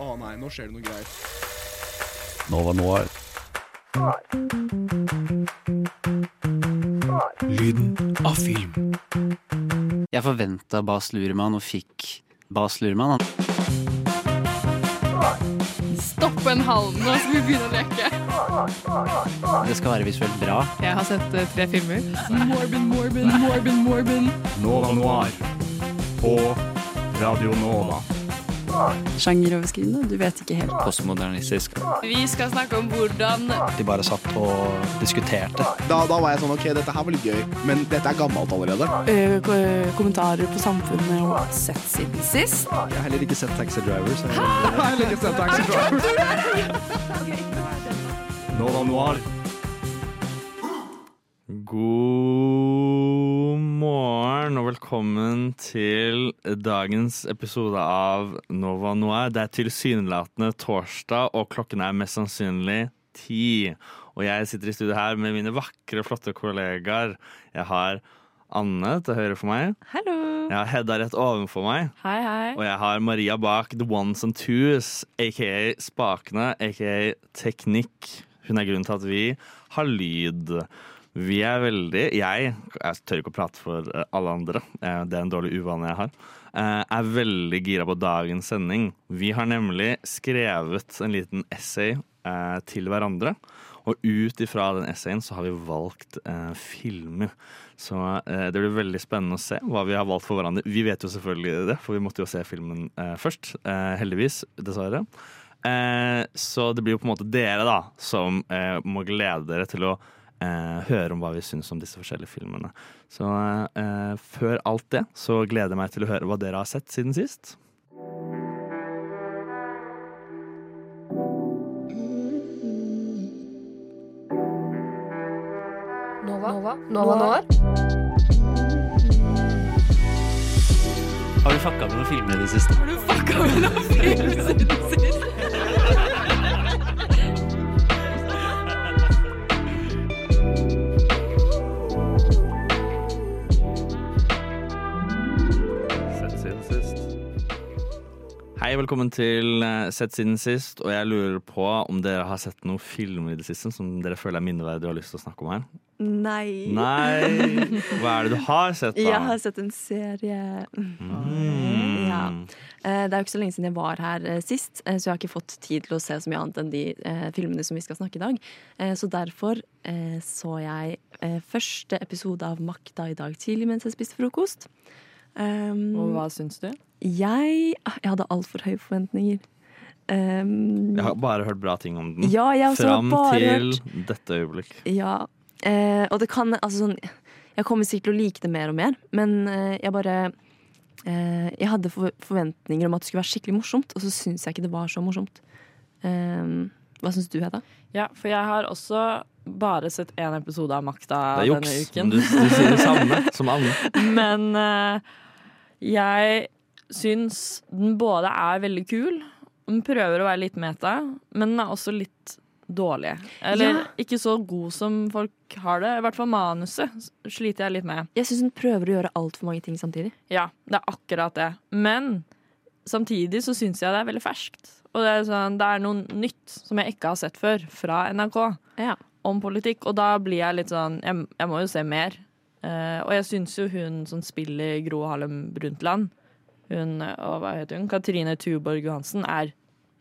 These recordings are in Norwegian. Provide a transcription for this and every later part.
Å nei, nå skjer det noe greier. Nova Noir. Lyden av film. Jeg forventa Bas Luhrmann og fikk Bas Luhrmann. Stopp en hal nå, skal vi begynne å leke. Det skal være visuelt bra. Jeg har sett uh, tre filmer. Morbin, Morbin, Morbin, Morbin. Nova Noir på Radio Nova. Sjangeroverskridende, du vet ikke helt. Postmodernistisk. Vi skal snakke om hvordan De bare satt og diskuterte. Da, da var jeg sånn OK, dette her var litt gøy, men dette er gammelt allerede. Eh, kommentarer på samfunnet og sett siden sist. Jeg har heller ikke sett Taxi Drivers. Jeg har heller ikke sett Taxi Driver. Nova Noir. God velkommen til dagens episode av Nova Noir. Det er tilsynelatende torsdag, og klokken er mest sannsynlig ti. Og jeg sitter i studio her med mine vakre, flotte kollegaer. Jeg har Anne til høyre for meg. Hallo. Jeg har Hedda rett ovenfor meg. Hei, hei. Og jeg har Maria bak The Ones and Twos, aka Spakene, aka Teknikk. Hun er grunnen til at vi har lyd. Vi er veldig Jeg, jeg tør ikke å prate for eh, alle andre, eh, det er en dårlig uvane jeg har. eh, Er veldig gira på dagens sending. Vi har nemlig skrevet en liten essay til hverandre. Og ut ifra den essayen så har vi valgt eh, filmer. Så eh, det blir veldig spennende å se hva vi har valgt for hverandre. Vi vet jo selvfølgelig det, for vi måtte jo se filmen eh, først. Heldigvis, dessverre. Så det blir jo på en måte dere da som må glede dere til å eh, høre om hva vi syns om disse forskjellige filmene. Så eh, før alt det så gleder jeg meg til å høre hva dere har sett siden sist. Nova. Nova. Nova Nova. Har du fucka med noen filmer i det siste? Har du fucka med noen filmer i det Sett Hei, velkommen til eh, Sett siden sist. Og jeg lurer på om dere har sett noen filmer i det siste som dere føler er minneverdige og har lyst til å snakke om her? Nei. Nei! Hva er det du har sett, da? Jeg har sett en serie. Mm. Ja. Eh, Det er jo ikke så lenge siden jeg var her eh, sist, så jeg har ikke fått tid til å se så mye annet enn de filmene som vi skal snakke i dag. Så derfor så jeg første episode av Makta i dag tidlig mens jeg spiste frokost. Um, Og hva syns du? jeg, ah, jeg hadde altfor høye forventninger. Um, Jeg har bare hørt bra ting om den. ja, jeg Fram bare til hørt dette øyeblikk. Ja, uh, og det kan altså sånn Jeg kommer sikkert til å like det mer og mer, men uh, jeg bare uh, Jeg hadde for, forventninger om at det skulle være skikkelig morsomt, og så syns jeg ikke det var så morsomt. Eh, hva syns du, Hedda? Ja, for jeg har også bare sett én episode av Makta Det er denne juks. uken. Du, du sier det samme som alle. Men uh, jeg syns den både er veldig kul, den prøver å være litt meta, men den er også litt dårlig. Eller Ja. ikke så god som folk har det. I hvert fall manuset sliter jeg litt med. Jeg syns hun prøver å gjøre altfor mange ting samtidig. Ja, det er akkurat det. Men samtidig så syns jeg det er veldig ferskt. Og det er, sånn, det er noe nytt som jeg ikke har sett før, fra NRK, Ja. Om politikk. Og da blir jeg litt sånn Jeg, jeg må jo se mer. Uh, og jeg syns jo hun som spiller Gro Harlem Brundtland, hun, og hva heter hun, Katrine Tuborg Johansen, er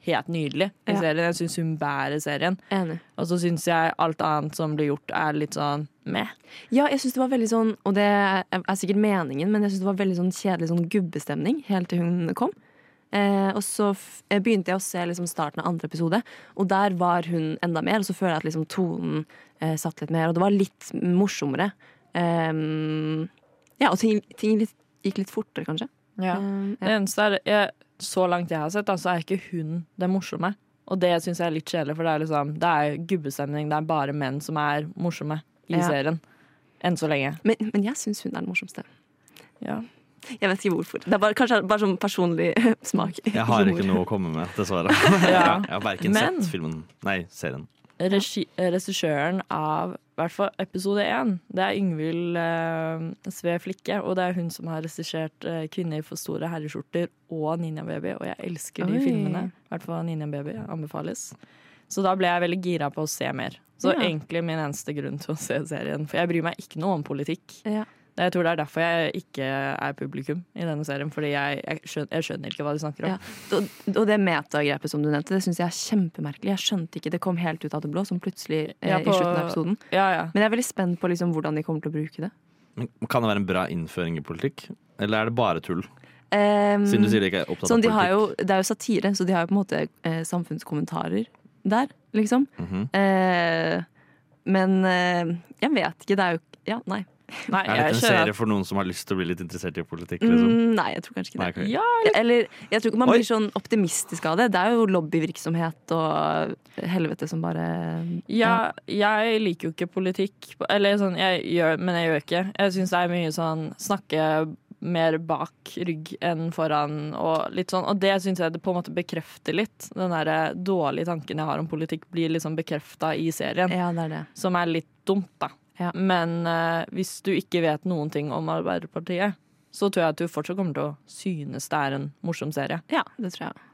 helt nydelig i Ja. serien. Jeg syns hun bærer serien. Enig. Og så syns jeg alt annet som blir gjort, er litt sånn meh. Ja, jeg syns det var veldig sånn, og det er er sikkert meningen, men jeg syns det var veldig sånn kjedelig sånn gubbestemning helt til hun kom. Eh, og så eh, begynte jeg å se liksom starten av andre episode, og der var hun enda mer. Og så føler jeg at liksom tonen eh, satt litt mer, og det var litt morsommere. Ehm, ja, og ting, ting litt, gikk litt fortere, kanskje. Ja. Ehm, Det eneste er jeg, Så langt jeg har sett, da, så er ikke hun det morsomme. Og det syns jeg er litt kjedelig, for det er liksom Det er gubbestemning. Det er bare menn som er morsomme i Ja. serien. Enn så lenge. Men, men jeg syns hun er den morsomste. Ja. Jeg vet ikke hvorfor. Det er bare, kanskje bare sånn personlig smak. Jeg har ikke noe å komme med, dessverre. Ja. Jeg har verken Men- sett filmen Nei, serien. Regi- Regissøren av hvert fall episode én. Det er Yngvild eh, Sve Flikke, og det er hun som har regissert eh, 'Kvinner for store herreskjorter' og 'Ninja Baby', og jeg elsker de filmene. I hvert fall 'Ninja Baby' anbefales. Så da ble jeg veldig gira på å se mer. Så Ja. egentlig min eneste grunn til å se serien. For jeg bryr meg ikke noe om politikk. Ja. Jeg tror det er derfor jeg ikke er publikum i denne serien. Fordi jeg, jeg, skjønner, jeg skjønner ikke hva de snakker om. Ja. Og, og det metagrepet som du nevnte, det syns jeg er kjempemerkelig. Jeg skjønte ikke, Det kom helt ut av det blå, som plutselig eh, Ja, i slutten av episoden. Ja, ja. Men jeg er veldig spent på liksom, hvordan de kommer til å bruke det. Men Kan det være en bra innføring i politikk? Eller er det bare tull? Um, Siden du sier de ikke er opptatt sånn, av de har politikk. jo, det er jo satire, så de har jo på en måte eh, samfunnskommentarer der, liksom. Mhm. Eh, men eh, jeg vet ikke. Det er jo Ja, nei. Nei, Er dette en serie for noen som har lyst til å bli litt interessert i politikk? Liksom? Mm, nei, jeg tror kanskje ikke Nei, det. Ja, Eller jeg tror ikke man Oi. blir sånn optimistisk av det. Det er jo lobbyvirksomhet og helvete som bare Ja, jeg liker jo ikke politikk. Eller sånn, jeg gjør, men jeg gjør ikke. Jeg syns det er mye sånn snakke mer bak rygg enn foran og litt sånn. Og det syns jeg det på en måte bekrefter litt. Den der dårlige tanken jeg har om politikk, blir liksom bekrefta i serien. Ja, det er det. Som er litt dumt, da. Ja. Men eh, hvis du ikke vet noen ting om Arbeiderpartiet, så tror jeg at du fortsatt kommer til å synes det er en morsom serie. Ja, det tror jeg.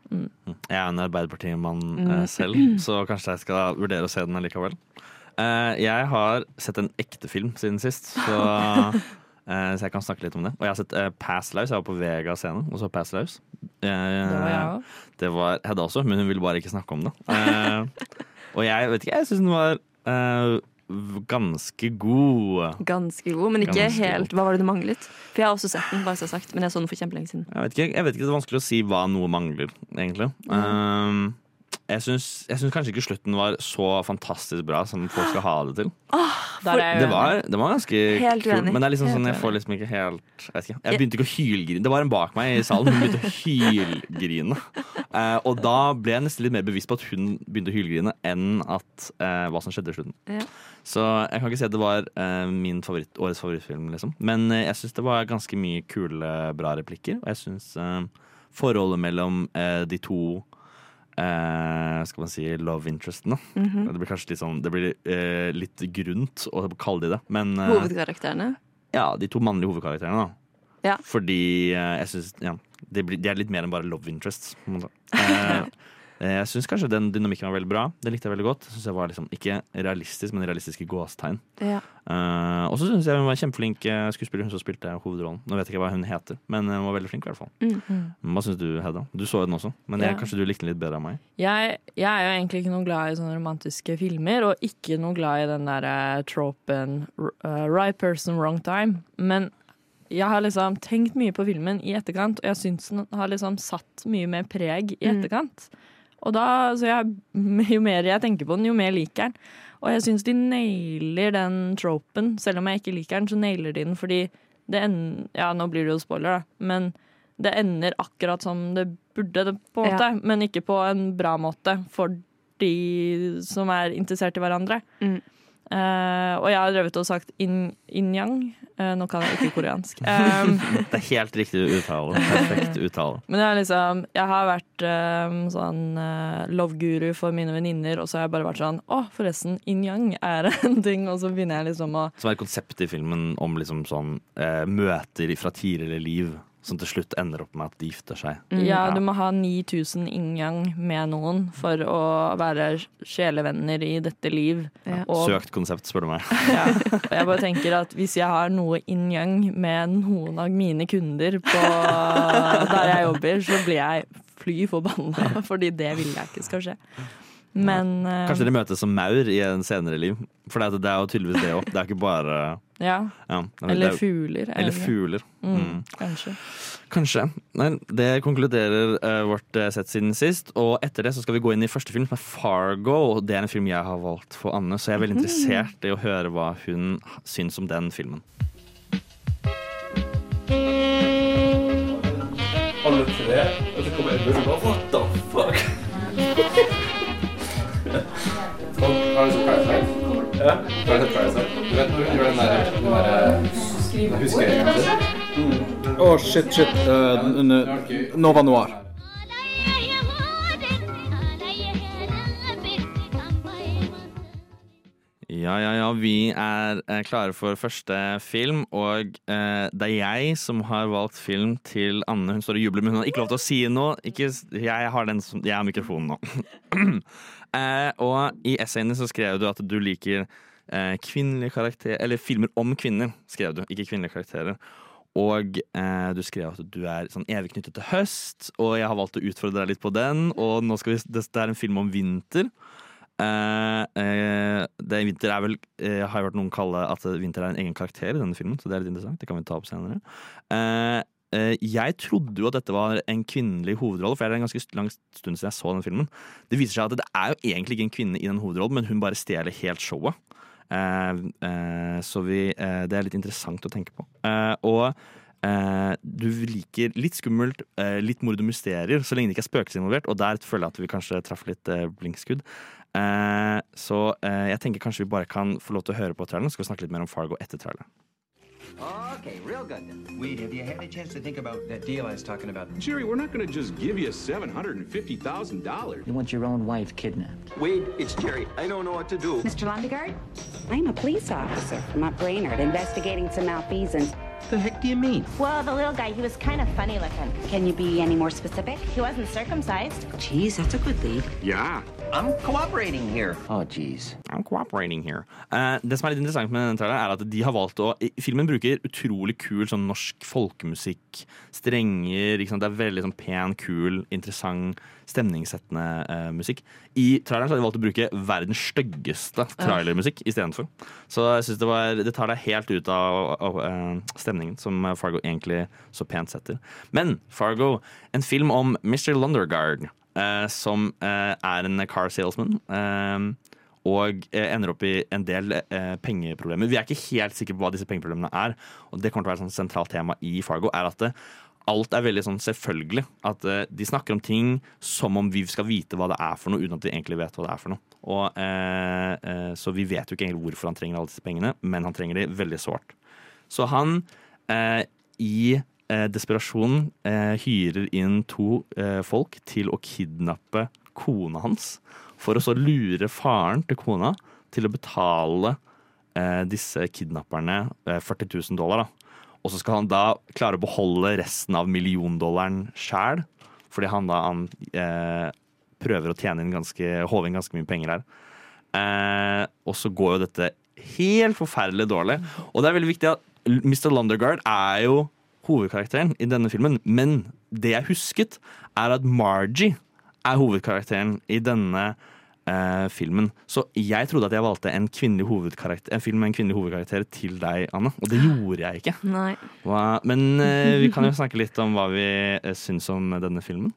Jeg er en Arbeiderpartimann Mm. eh, selv, så kanskje jeg skal vurdere å se den likevel. Eh, jeg har sett en ekte film siden sist, så, eh, så jeg kan snakke litt om det. Og jeg har sett uh, Pass Laus. Jeg var på Vega-scenen og så Pass Laus. Eh, Det var jeg òg. Det var Hedda også, men hun ville bare ikke snakke om det. Eh, og jeg vet ikke, jeg syns den var eh, ganske god. Ganske god, men ikke Ganske helt. Hva var det du manglet? For jeg har også sett den, bare så sagt, men jeg så den for kjempelenge siden. Jeg vet, ikke, jeg vet ikke, det er vanskelig å si hva noe mangler, egentlig. Um, jeg syns kanskje ikke slutten var så fantastisk bra som folk skal ha det til. Oh, Det var, det var ganske kult, men det er liksom sånn, jeg får liksom ikke helt Jeg ikke, jeg begynte ikke å hylgrine. Det var en bak meg i salen, hun begynte å hylgrine. Uh, og da ble jeg nesten litt mer bevisst på at hun begynte å hylgrine, enn at, uh, hva som skjedde i slutten. Ja. Så jeg kan ikke si at det var uh, min favoritt, årets favorittfilm, liksom. Men jeg syns det var ganske mye kule, bra replikker. Og jeg syns forholdet mellom de to eh, skal man si love interesten. Mm -hmm. Det blir kanskje litt sånn Det blir eh, litt grunt å kalle de det, men eh, Hovedkarakterene. ja, de to mannlige hovedkarakterene, da. Ja. Fordi eh, jeg syns ja, de, de er litt mer enn bare love interests. På en måte. Eh, jeg syns kanskje den dynamikken var veldig bra. Det likte jeg veldig godt. Jeg synes jeg var liksom, Ikke realistisk, men realistiske gåstegn. Ja. Uh, og så syns jeg hun var kjempeflink eh, skuespiller, hun som spilte hovedrollen. Nå vet jeg ikke hva hun heter, men hun var veldig flink i hvert fall. Mm. Hva syns du, Hedda? Du så den også, men jeg, Ja. kanskje du likte den litt bedre enn meg? Jeg, jeg er jo egentlig ikke noe glad i sånne romantiske filmer, og ikke noe glad i den derre tropen uh, right person, wrong time. Men jeg har liksom tenkt mye på filmen i etterkant, og jeg syns den har liksom satt mye mer preg i Mm. Og da, så jeg, Jo mer jeg tenker på den, jo mer liker den. Og jeg syns de nailer den tropen. Selv om jeg ikke liker den, så nailer de den fordi det ender Ja, nå blir det jo spoiler, da, men det ender akkurat som det burde, det, på en Ja. Men ikke på en bra måte for de som er interessert i hverandre. Mm. Eh, og jeg har drevet og sagt yin- yin-yang. Eh, nå kan jeg ikke koreansk. Um, Det er helt riktig uttale. Perfekt uttale. men jeg liksom Jeg har vært um, sånn uh, love-guru for mine venninner, og så har jeg bare vært sånn Å, forresten, yin-yang er en ting. Og så begynner jeg liksom å Som er konseptet i filmen om liksom sånn eh, møter fra tidligere liv som til slutt ender opp med at de gifter seg. Mm. Ja, du må ha 9000 yin-yang med noen for å være sjelevenner i dette liv. Ja. Og, Søkt konsept, spør du meg. ja, og jeg bare tenker at hvis jeg har noe yin-yang med noen av mine kunder på der jeg jobber, så blir jeg fly forbanna, fordi det vil jeg ikke skal skje. Men ja. Kanskje dere møtes som maur i en senere liv. For det er- jo tydeligvis det òg. Det er ikke bare Ja. ja, det Eller er- fugler. Eller fugler. Mm, Mm. Kanskje. Kanskje. Nei, det konkluderer uh, vårt uh, sett siden sist. Og etter det så skal vi gå inn i første film, som er Fargo. Det er en film jeg har valgt for Anne, så jeg er veldig interessert i å høre hva hun syns om den filmen. Alle tre, og så kommer Edmund og bare What the Og har du sett Parasite? Ja. Har du sett Parasite? Du vet når hun gjør den der, den der huskeringen sin? Å, shit, shit. Uh, Nova Noir. Ja, ja, ja. Vi er eh, klare for første film, og eh, det er jeg som har valgt film til Anne. Hun står og jubler, men hun har ikke lov til å si noe. Ikke, jeg, har den som, jeg har mikrofonen nå. eh, og i essayene så skrev du at du liker eh, kvinnelige karakterer Eller filmer om kvinner, skrev du, ikke kvinnelige karakterer. Og eh, du skrev at du er sånn evig knyttet til høst, og jeg har valgt å utfordre deg litt på den. Og nå skal vi, det, er en film om vinter. Eh, eh, det vinter er vel eh, Har jeg hørt noen kalle at vinter er en egen karakter i denne filmen, så det er litt interessant. Det kan vi ta opp senere. Eh, jeg trodde jo at dette var en kvinnelig hovedrolle, for det er en ganske lang stund siden jeg så den filmen. Det viser seg at det er jo egentlig ikke en kvinne i den hovedrollen, men hun bare stjeler helt showet. Eh, eh, så vi, det er litt interessant å tenke på. Og du liker litt skummelt, litt mord og mysterier, så lenge det ikke er spøkelser involvert. Og der føler jeg at vi kanskje traff litt blinkskudd. Så jeg tenker kanskje vi bare kan få lov til å høre på traileren, så skal vi snakke litt mer om Fargo etter traileren. Oh, okay, real good then. Wade, have you had a chance to think about that deal I was talking about? Jerry, we're not going to just give you $750,000. You want your own wife kidnapped. Wade, it's Jerry. I don't know what to do. Mr. Lundegaard? I'm a police officer from up Brainerd investigating some malfeasance. What the heck do you mean? Well, the little guy, he was kind of funny looking. Can you be any more specific? He wasn't circumcised. Geez, that's a good lead. Yeah. I'm cooperating here. Oh, geez. I'm cooperating here. Uh, det som er litt interessant med denne traileren, er at de har valgt å Filmen bruker utrolig kul sånn norsk folkemusikk. Strenger. Ikke sant? Det er veldig sånn pen, kul, interessant, stemningssettende uh, musikk. I traileren så har de valgt å bruke verdens styggeste trailermusikk istedenfor. Så jeg synes det, var, det tar deg helt ut av, av uh, stemningen, som Fargo egentlig så pent setter. Men Fargo, en film om Mr. Lundergaard, eh, som eh, er en car salesman. eh, og eh, ender opp i en del eh, pengeproblemer. Vi er ikke helt sikre på hva disse pengeproblemene er. Og det kommer til å være et sentralt tema i Fargo. er at det, Alt er veldig sånn selvfølgelig. At uh, De snakker om ting som om vi skal vite hva det er for noe, uten at vi egentlig vet hva det er for noe. Og, uh, uh, så vi vet jo ikke egentlig hvorfor han trenger alle disse pengene, men han trenger de veldig sårt. Så han eh, i eh, desperasjon eh, hyrer inn to eh, folk til å kidnappe kona hans. For å så lure faren til kona til å betale eh, disse kidnapperne eh, 40 000 dollar. Da. Og så skal han da klare å beholde resten av milliondollaren sjæl. Fordi han da han, eh, prøver å tjene inn ganske, håve inn ganske mye penger her. Eh, og så går jo dette helt forferdelig dårlig. Og det er veldig viktig at Mr. Lundergaard er jo hovedkarakteren i denne filmen. Men det jeg husket, er at Margie er hovedkarakteren i denne eh, filmen. Så jeg trodde at jeg valgte en, en film med en kvinnelig hovedkarakter til deg, Anna. Og det gjorde jeg ikke. Nei. Men eh, vi kan jo snakke litt om hva vi eh, syns om denne filmen.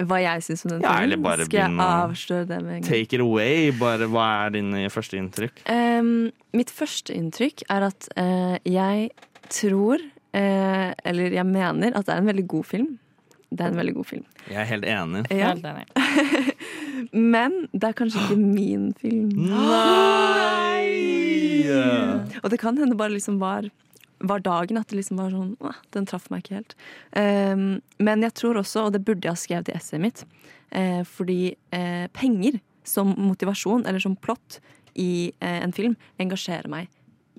Hva jeg syns om den Ja, filmen. Skal jeg avsløre det med en gang? Take it away. Bare, hva er dine første inntrykk? Um, mitt første inntrykk er at uh, jeg tror, eh, eller jeg mener, at det er en veldig god film. Det er en veldig god film. Jeg er helt enig. Ja. Helt enig. Men det er kanskje ikke min film. Nei! Og det kan hende bare liksom var, var dagen at det liksom var sånn «Åh, Den traff meg ikke helt. Um, men jeg tror også, og det burde jeg ha skrevet i essayet mitt, uh, fordi uh, penger som motivasjon eller som plott i uh, en film engasjerer meg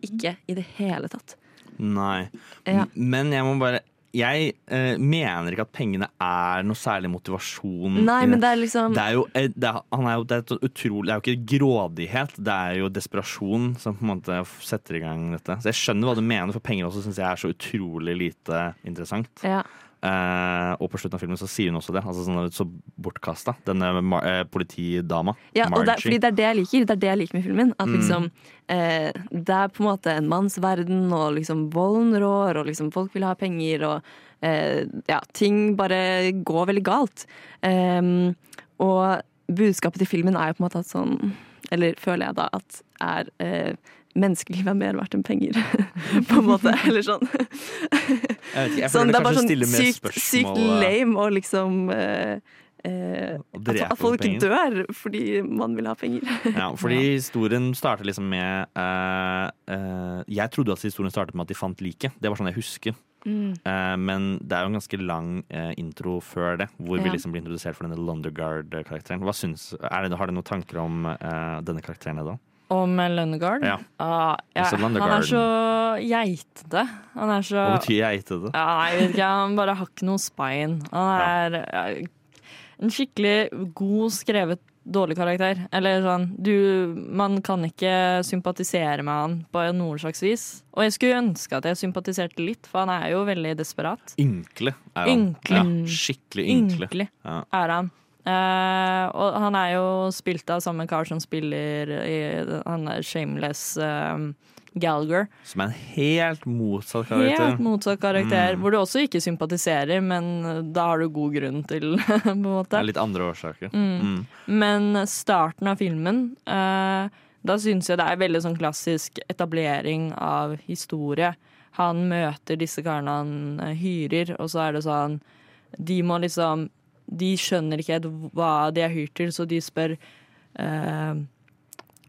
ikke i det hele tatt. Nei. Ja. Men jeg må bare Jeg eh, mener ikke at pengene er noe særlig motivasjon. Nei, men det er liksom det er jo, det er, han er jo, det er, utrolig, det er jo ikke grådighet, det er jo desperasjon som på en måte setter i gang dette. Så jeg skjønner hva du mener, for penger også syns jeg er så utrolig lite interessant. ja. Eh, og på slutten av filmen så sier hun også det. Altså sånn, Så bortkasta. Denne eh, politidama. Ja, og det, fordi det er det jeg liker. Det er det jeg liker med filmen. At Mm. liksom eh, Det er på en måte en mannsverden, og liksom volden rår, og liksom folk vil ha penger, og eh, ja, ting bare går veldig galt. Em, og budskapet til filmen er jo på en måte at sånn Eller føler jeg da at er eh, Menneskeliv er mer verdt enn penger, på en måte. Eller sånn. Jeg vet ikke, jeg sånn det er bare sånn sykt, sykt spørsmål, eh, lame å liksom eh, eh, at, at folk penger. dør fordi man vil ha penger. Ja, fordi historien starter liksom med eh, eh, Jeg trodde at historien startet med at de fant liket. Det var sånn jeg husker. Mm. Eh, men det er jo en ganske lang intro før det, hvor Ja. vi liksom blir introdusert for denne er Har du noen tanker om eh, denne karakteren? da? Om Lundgaard? Ja. Ah, ja, han er så geitete. Han er så Hva betyr geitete? Ja, jeg vet ikke, han bare har ikke noe spine. Han er ja, en skikkelig god skrevet dårlig karakter. Eller sånn du, Man kan ikke sympatisere med han på noe slags vis. Og jeg skulle ønske at jeg sympatiserte litt, for han er jo veldig desperat. Ynkelig er han. Ynkle. Ja, skikkelig. Ynkelig Ja. er han. Eh, og han er jo spilt av samme kar som spiller i han er Shameless eh, Gallagher. Som er en helt motsatt karakter. Helt motsatt karakter, Mm. hvor du også ikke sympatiserer, men da har du god grunn til, på en måte. Det er litt andre årsaker. Mm. Mm. Men starten av filmen, uh, da syns jeg det er veldig sånn klassisk etablering av historie. Han møter disse karene han eh, hyrer, og så er det sånn De må liksom De skjønner ikke hva de er hyrt til, så de spør uh,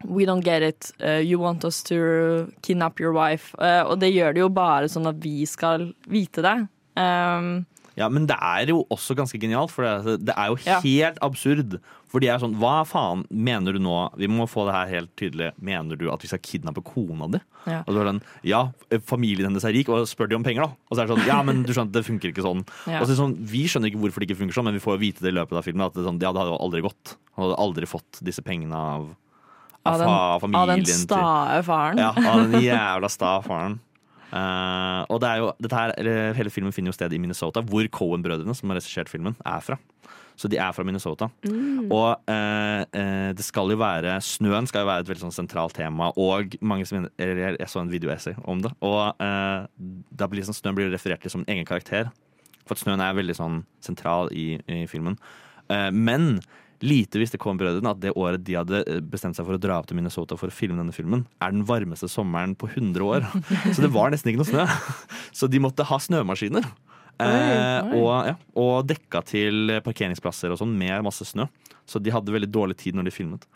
We don't get it. Uh, you want us to kidnap your wife. Uh, og det gjør de jo bare sånn at vi skal vite det. Um, Ja, men det er jo også ganske genialt, for det, det er jo Ja. helt absurd. For de er sånn Hva faen mener du nå? Vi må få det her helt tydelig. Mener du at vi skal kidnappe kona di? Ja. Og så er det sånn, ja, familien hennes er rik, og spør de om penger, da. Og så er det sånn, ja, men du skjønner, det funker ikke sånn. Ja. Og så er det sånn, Vi skjønner ikke hvorfor det ikke funker sånn, men vi får vite det i løpet av filmen. At det, sånn, ja, det hadde jo aldri gått. Han hadde aldri fått disse pengene av, av, av, den, fa- av familien den stae faren. ja, av den jævla sta faren. Eh, og det er jo, her, hele filmen finner jo sted i Minnesota, hvor Cohen-brødrene, som har regissert filmen, er fra. Så de er fra Minnesota. Og uh, uh, det skal jo være Snøen skal jo være et veldig sånn sentralt tema, og mange som jeg, jeg så en videoessay om det. Og da blir sånn, Snøen blir referert til som en egen karakter. For at Snøen er veldig sånn sentral i, i filmen. Men lite visste Coen-brødrene at det året de hadde eh, bestemt seg for å dra opp til Minnesota for å filme denne filmen, er den varmeste sommeren på 100 år. Så det var nesten ikke noe snø. Så de måtte ha snømaskiner. Eh, oi. og, ja, og dekka til parkeringsplasser og sånn med masse snø. Så de hadde veldig dårlig tid når de filmet.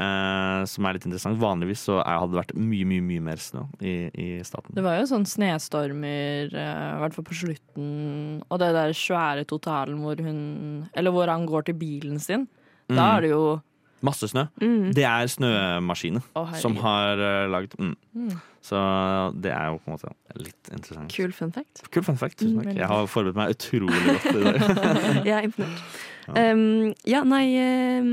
Eh, som er litt interessant. Vanligvis så hadde det vært mye mye, mye mer snø i, i staten. Det var jo sånn snestormer, eh, i hvert fall på slutten, og det der svære totalen hvor hun Eller hvor han går til bilen sin. Da Mm. er det jo Masse snø. Mm. Det er snømaskinen oh, som har uh, lagd mm. Mm. Så det er jo på en måte litt interessant. Kul fun fact. Kul fun fact. Tusen Mm, takk. Jeg har forberedt meg utrolig godt i dag. Jeg er imponert. Um, ja, nei um,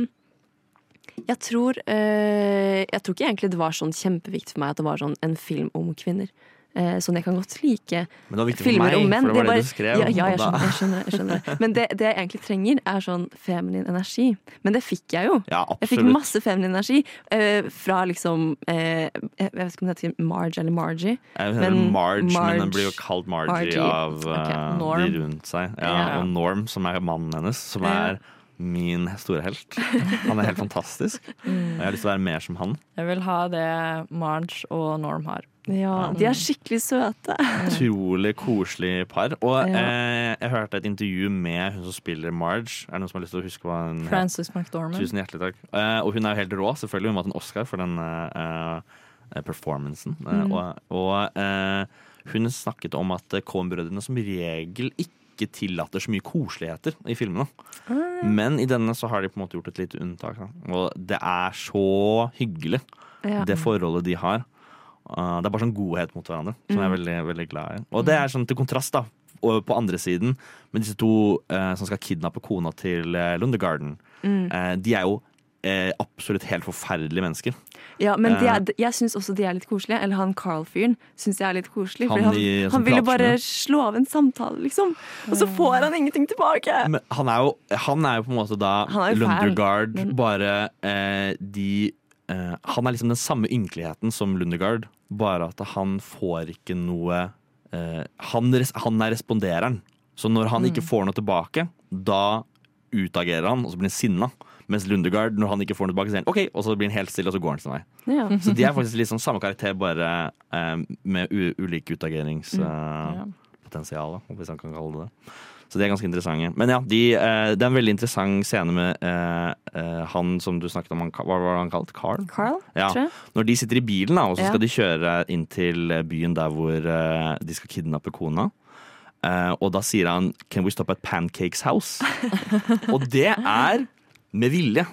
Jeg tror uh, Jeg tror ikke egentlig det var sånn kjempeviktig for meg at det var sånn en film om kvinner. Uh, sånn jeg kan godt like Men det var viktig for filmer meg, om menn. for det var det du skrev, Ja, ja jeg, skjønner, jeg, skjønner, jeg skjønner. Men det, det jeg egentlig trenger, er sånn feminin energi. Men det fikk jeg jo. Ja, Jeg fikk masse feminin energi uh, fra liksom uh, Jeg vet ikke om det heter Marge eller Margie. Jeg heter Men Marge, men den blir jo kalt Margie, Margie. av uh, okay. De rundt seg. Ja, Ja. Og Norm, som er mannen hennes, som er min store helt. Han er helt fantastisk. Og jeg har lyst til å være mer som han. Jeg vil ha det Marge og Norm har. Ja, De er skikkelig søte. Utrolig koselig par. Og Ja. eh, jeg hørte et intervju med hun som spiller Marge. Er det noen som har lyst til å huske hva hun? Frances McDormand. Tusen hjertelig takk. Eh, og hun er jo helt rå, selvfølgelig. Hun vant en Oscar for den eh, eh, performancen. Eh, Mm. og og eh, hun snakket om at Cohen-brødrene som regel ikke tillater så mye koseligheter i filmene. Men i denne så har de på en måte gjort et lite unntak. Da. Og det er så hyggelig, Ja. det forholdet de har. Uh, det er bare sånn godhet mot hverandre, som jeg er Mm. veldig, veldig glad i. Og det er sånn til kontrast, da. Og på andre siden, med disse to uh, som skal kidnappe kona til uh, Lundegarden. Mm. Eh, de er jo eh, absolutt helt forferdelige mennesker. Ja, men Eh. er, jeg syns også de er litt koselige. Eller han Carl-fyren syns jeg er litt koselig. Han Han, i- han, vil jo bare slå av en samtale, liksom. Og så får han ingenting tilbake. Men han er jo, han er jo på en måte da er Lundergard, men- bare eh, de eh, Han er liksom den samme ynkeligheten som Lundegaard, bare at han får ikke noe eh, han, han er respondereren. Så når han ikke Mm. får noe tilbake, da utagerer han, og så blir han sinna. Mens Lundegaard, når han ikke får noe tilbake, sier han OK, og så blir han helt stille, og så går han sin vei. Ja. Så de er faktisk litt sånn samme karakter, bare eh, med ulike utageringspotensial, Ja. hvis han kan kalle det det. Så de er ganske interessante. Men ja, de, eh, det er en veldig interessant scene med eh, eh, han som du snakket om, han, hva var han kalt? Carl? Carl, Ja. tror jeg. Når de sitter i bilen, da, og så Ja. skal de kjøre inn til byen der hvor eh, de skal kidnappe kona. Eh, og da sier han 'Can we stop at Pancakes House?' og det er med vilje.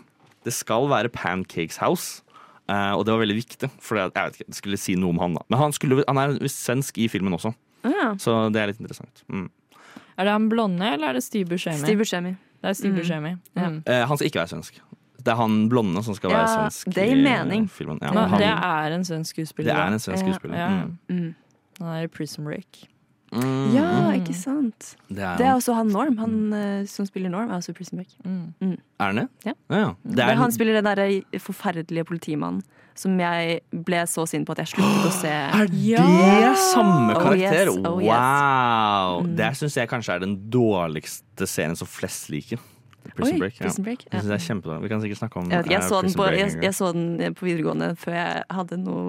Det skal være Pancakes House. Uh, og det var veldig viktig, for jeg vet ikke, det skulle si noe om han. da Men han, skulle, han er svensk i filmen også, Ja. så det er litt interessant. Mm. Er det han blonde, eller er det Steve Buscemi? Steve Buscemi. Det er Steve Mm. Buscemi. Ja. Mm. Eh, han skal ikke være svensk. Det er han blonde som skal være Ja, svensk. det gir i mening. Filmen. Ja, Nå, han, det er en svensk skuespiller. det er en svensk Ja. skuespiller. Ja. Mm. Mm. Han er i Prison Break. Mm. Ja, ikke sant. Det er, Det er også han Norm. Han eh, som spiller Norm, er også i Prison Break. Mm. er han det? Ja. ja. Det er, han spiller den derre forferdelige politimannen som jeg ble så sint på at jeg sluttet å se. Er det samme Oh, karakter? yes. Oh, yes. Wow! Mm. Det syns jeg kanskje er den dårligste serien som flest liker. Prison Oi, Break. Ja. Prison Break, Jeg synes det er kjempedårlig. Vi kan sikkert snakke om Jeg, vet jeg, eh, så den på, Break jeg, jeg så den på videregående før jeg hadde noe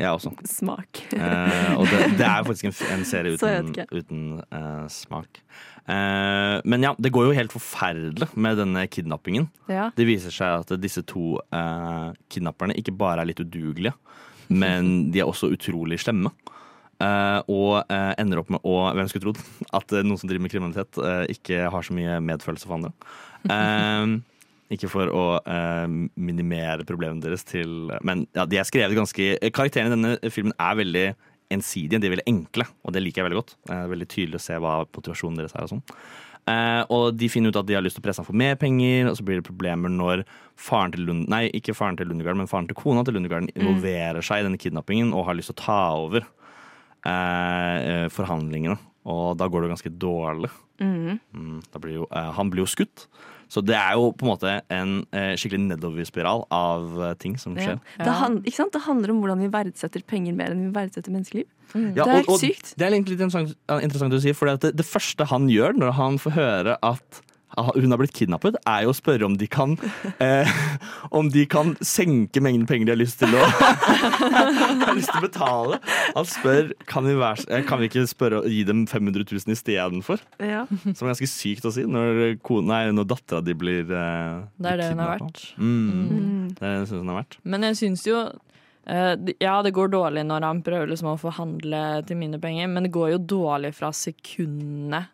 Jeg også. smak. Eh, og det, det er jo faktisk en, en serie uten, uten eh, smak. Eh, men ja, det går jo helt forferdelig med denne kidnappingen. Ja. Det viser seg at disse to eh, kidnapperne ikke bare er litt udugelige, men de er også utrolig slemme. Uh, og uh, ender opp med å Hvem skulle trodd at uh, noen som driver med kriminalitet, ikke har så mye medfølelse for andre. Eh, ikke for å uh, minimere problemene deres til Men ja, de er skrevet ganske Karakterene i denne filmen er veldig ensidige. De er veldig enkle, og det liker jeg veldig godt. Det er veldig tydelig å se hva motivasjonen deres er. og sånn. Eh, og de finner ut at de har lyst til å presse ham for mer penger, og så blir det problemer når faren til Lund Nei, ikke faren til Lundegarden, men faren til kona til Lundegarden involverer seg i denne kidnappingen og har lyst til å ta over eh, forhandlingene. Og da går det ganske dårlig. Mm. Mm, blir jo, han blir jo skutt. Så det er jo på en måte en eh, skikkelig nedoverspiral av eh, ting som Ja. skjer. Det, han, ikke sant? det handler om hvordan vi verdsetter penger mer enn vi verdsetter menneskeliv. Ja, det er helt sykt. Det er egentlig litt interessant, ja, interessant å si, for det, det første han gjør når han får høre at hun har blitt kidnappet, er jo å spørre om de kan eh, Om de kan senke mengden penger de har lyst til å har lyst til å betale. Han spør kan vi, være, eh, kan vi ikke spørre å gi dem 500 000 istedenfor. Ja. Som er ganske sykt å si når, kone- nei, når dattera di blir eh, Det er det hun har vært. Mm. Det er det hun har vært. Men jeg syns jo eh, Ja, det går dårlig når han prøver liksom å forhandle til mine penger, men det går jo dårlig fra sekundene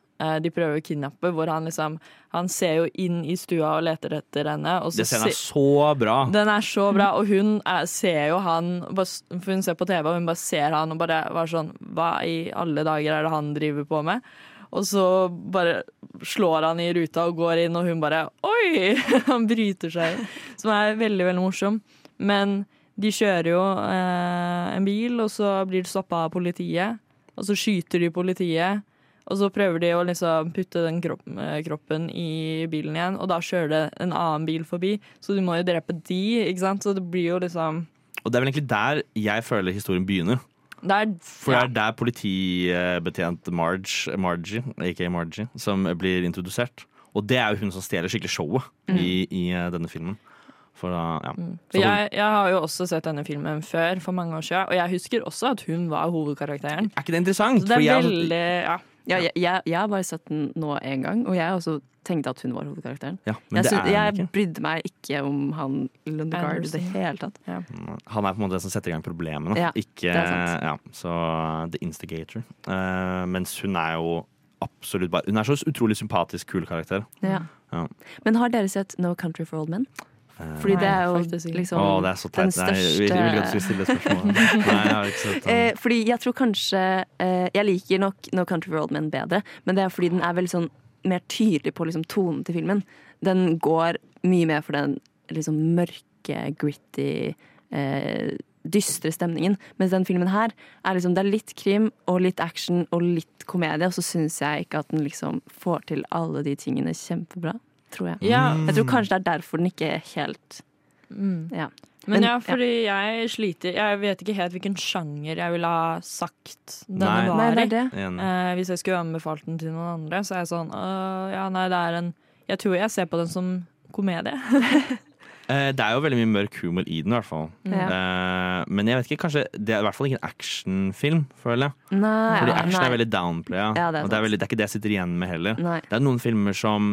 de prøver å kidnappe, hvor han liksom Han ser jo inn i stua og leter etter henne. Og så Det scenen er så bra. den er så bra, og hun er, ser jo han For hun ser på TV, og hun bare ser han og bare var sånn Hva i alle dager er det han driver på med? Og så bare slår han i ruta og går inn, og hun bare Oi! Han bryter seg. Som er veldig, veldig morsom. Men de kjører jo eh, en bil, og så blir de stoppa av politiet. Og så skyter de politiet. Og så prøver de å liksom putte den eh, kroppen i bilen igjen, og da kjører det en annen bil forbi. Så du må jo drepe de, ikke sant? Så det blir jo liksom Og det er vel egentlig der jeg føler historien begynner. Der, er For det er der politibetjent Marge, Margie, aka Margie, som blir introdusert. Og det er jo hun som stjeler skikkelig showet i, i eh, denne filmen. For da, ja. For jeg, jeg har jo også sett denne filmen før, for mange år siden, og jeg husker også at hun var hovedkarakteren. Er ikke det interessant? Så det For er jeg veldig Ja. Ja, jeg, jeg, jeg har bare sett den nå én gang, og jeg også tenkte at hun var hovedkarakteren. Ja, men jeg, det er jeg ikke. brydde meg ikke om han Lundegard i det hele tatt. Han er på en måte den som setter i gang problemene, Ja, ikke det er ja, så The Instigator. Uh, mens hun er jo absolutt bare Hun er så utrolig sympatisk, kul karakter. Ja. Ja. Men har dere sett No Country for Old Men? Fordi det er jo liksom Å, det er så den teit. Nei, vi jeg vil stille spørsmål. Nei, jeg har ikke sett den. Eh, fordi jeg tror kanskje eh, Jeg liker nok No Country for Old Men bedre, men det er fordi den er veldig sånn mer tydelig på liksom, tonen til filmen. Den går mye mer for den liksom mørke, gritty, eh, dystre stemningen. Mens den filmen her er liksom Det er litt krim og litt action og litt komedie, og så syns jeg ikke at den liksom får til alle de tingene kjempebra. Tror jeg. Ja. Jeg tror kanskje det er derfor den ikke er helt Mm. Ja. Men, Men- ja, fordi jeg sliter Jeg vet ikke helt hvilken sjanger jeg ville ha sagt denne Nei. var Nei, i. det er det. Eh, hvis jeg skulle anbefalt den til noen andre, så er jeg sånn øh, Ja, nei, det er en Jeg tror jeg ser på den som komedie. Eh, det er jo veldig mye mørk humor i den, i hvert fall. Ja. Eh, men jeg vet ikke, kanskje det er i hvert fall ikke en actionfilm, føler jeg. Nei, Fordi action nei. er veldig downplaya. Ja, det er og det er, veldig, det er ikke det jeg sitter igjen med heller. Nei. Det er noen filmer som